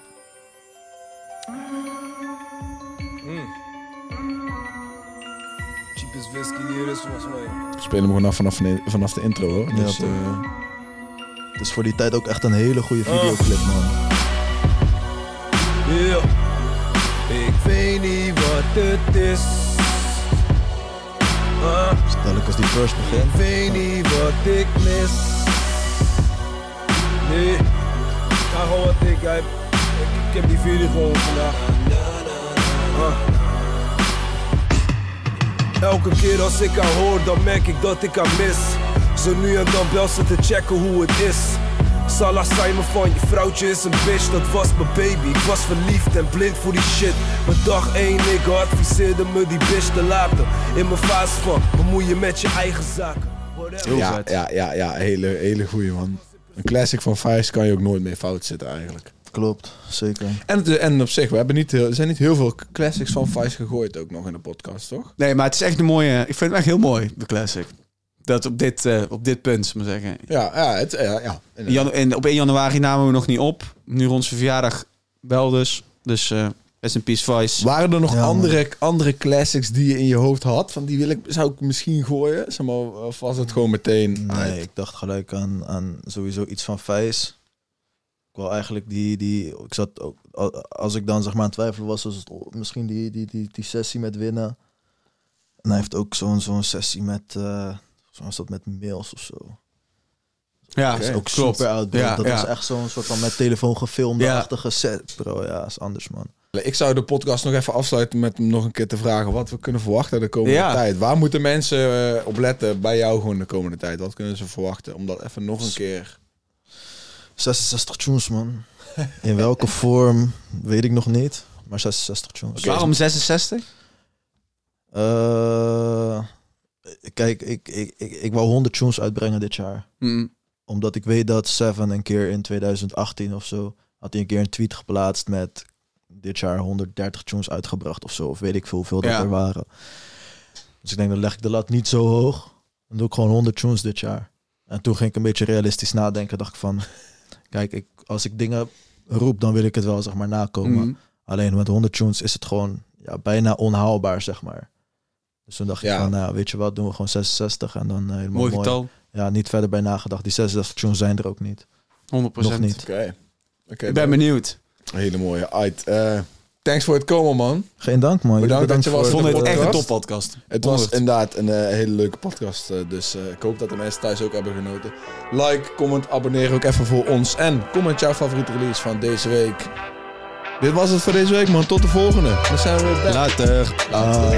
Is volgens mij. We spelen hem gewoon af vanaf, de- vanaf de intro, hoor. Ja, Dus, toch. eh, Het is voor die tijd ook echt een hele goede videoclip, man. Ja. Ik weet niet wat het is. Ah, Stel ik als die first begint. ik weet niet wat ik mis. Nee, ga gewoon wat ik heb. Ik, ik heb die video gewoon vandaag. Ah. Elke keer als ik haar hoor, dan merk ik dat ik haar mis. Zo nu en dan bel ze te checken hoe het is. Salah zei me van, je vrouwtje is een bitch, dat was mijn baby. Ik was verliefd en blind voor die shit. Maar dag één, ik adviseerde me die bitch te laten. In mijn fase van, bemoei je met je eigen zaken. Whatever. ja, ja, ja, ja. Hele, hele goeie, man. Een classic van Vice kan je ook nooit meer fout zitten, eigenlijk. Klopt, zeker. En, de- en op zich, we hebben niet, heel- er zijn niet heel veel classics van Vice gegooid ook nog in de podcast, toch? Nee, maar het is echt een mooie... Ik vind hem echt heel mooi, de classic. Dat op dit, eh, op dit punt, zou ik maar zeggen. Ja, ja, het, ja, ja. In Janu- en op 1 januari namen we nog niet op. Nu rond zijn verjaardag wel dus. Dus eh in peace Vice. Waren er nog Ja, andere, andere classics die je in je hoofd had? Van die wil ik, zou ik misschien gooien? Zeg maar, of was het gewoon meteen... Nee, ik dacht gelijk aan, aan sowieso iets van Vijs. Ik wil eigenlijk die, die, ik zat ook, als ik dan zeg maar aan het twijfelen was, was het misschien die, die, die, die sessie met winnen. En hij heeft ook zo'n zo'n sessie met, eh zoals dat met mails of zo. Ja, Dat is ook klopt. super oud. Ja, dat ja. was echt zo'n soort van met telefoon gefilmde Ja. achtige set, bro. Ja, is anders, man. Ik zou de podcast nog even afsluiten met hem nog een keer te vragen wat we kunnen verwachten de komende Ja. tijd. Waar moeten mensen eh, op letten bij jou gewoon de komende tijd? Wat kunnen ze verwachten? Om dat even nog een keer... 66 tunes, man. In welke vorm, weet ik nog niet. Maar 66 tunes. Waarom 66? Eh, Kijk, ik, ik, ik, ik wou 100 tunes uitbrengen dit jaar. Mm. Omdat ik weet dat Seven een keer in 2018 of zo... had hij een keer een tweet geplaatst met... dit jaar 130 tunes uitgebracht of zo. Of weet ik veel hoeveel dat er waren. Dus ik denk, dan leg ik de lat niet zo hoog. Dan doe ik gewoon 100 tunes dit jaar. En toen ging ik een beetje realistisch nadenken. Dacht ik van... Kijk, ik, als ik dingen roep, dan wil ik het wel zeg maar nakomen. Mm. Alleen met 100 tunes is het gewoon ja, bijna onhaalbaar, zeg maar. Dus toen dacht Ja. ik van, nou, weet je wat, doen we gewoon 66 en dan eh, helemaal Mooi getal. 100%. Ja, niet verder bij nagedacht. Die 66 tunes zijn er ook niet. Nog niet. Oké. Oké, Ik ben benieuwd. Hele mooie. Uit. eh, thanks voor het komen, man. Geen dank, man. Bedankt dat je was. Ik vond het echt een podcast. toppodcast. Het was 100. inderdaad een eh, hele leuke podcast. eh, dus eh, ik hoop dat de mensen thuis ook hebben genoten. Like, comment, abonneer ook even voor ons. En comment jouw favoriete release van deze week. Dit was het voor deze week, man. Tot de volgende. Dan zijn we weer back. Later. Ah,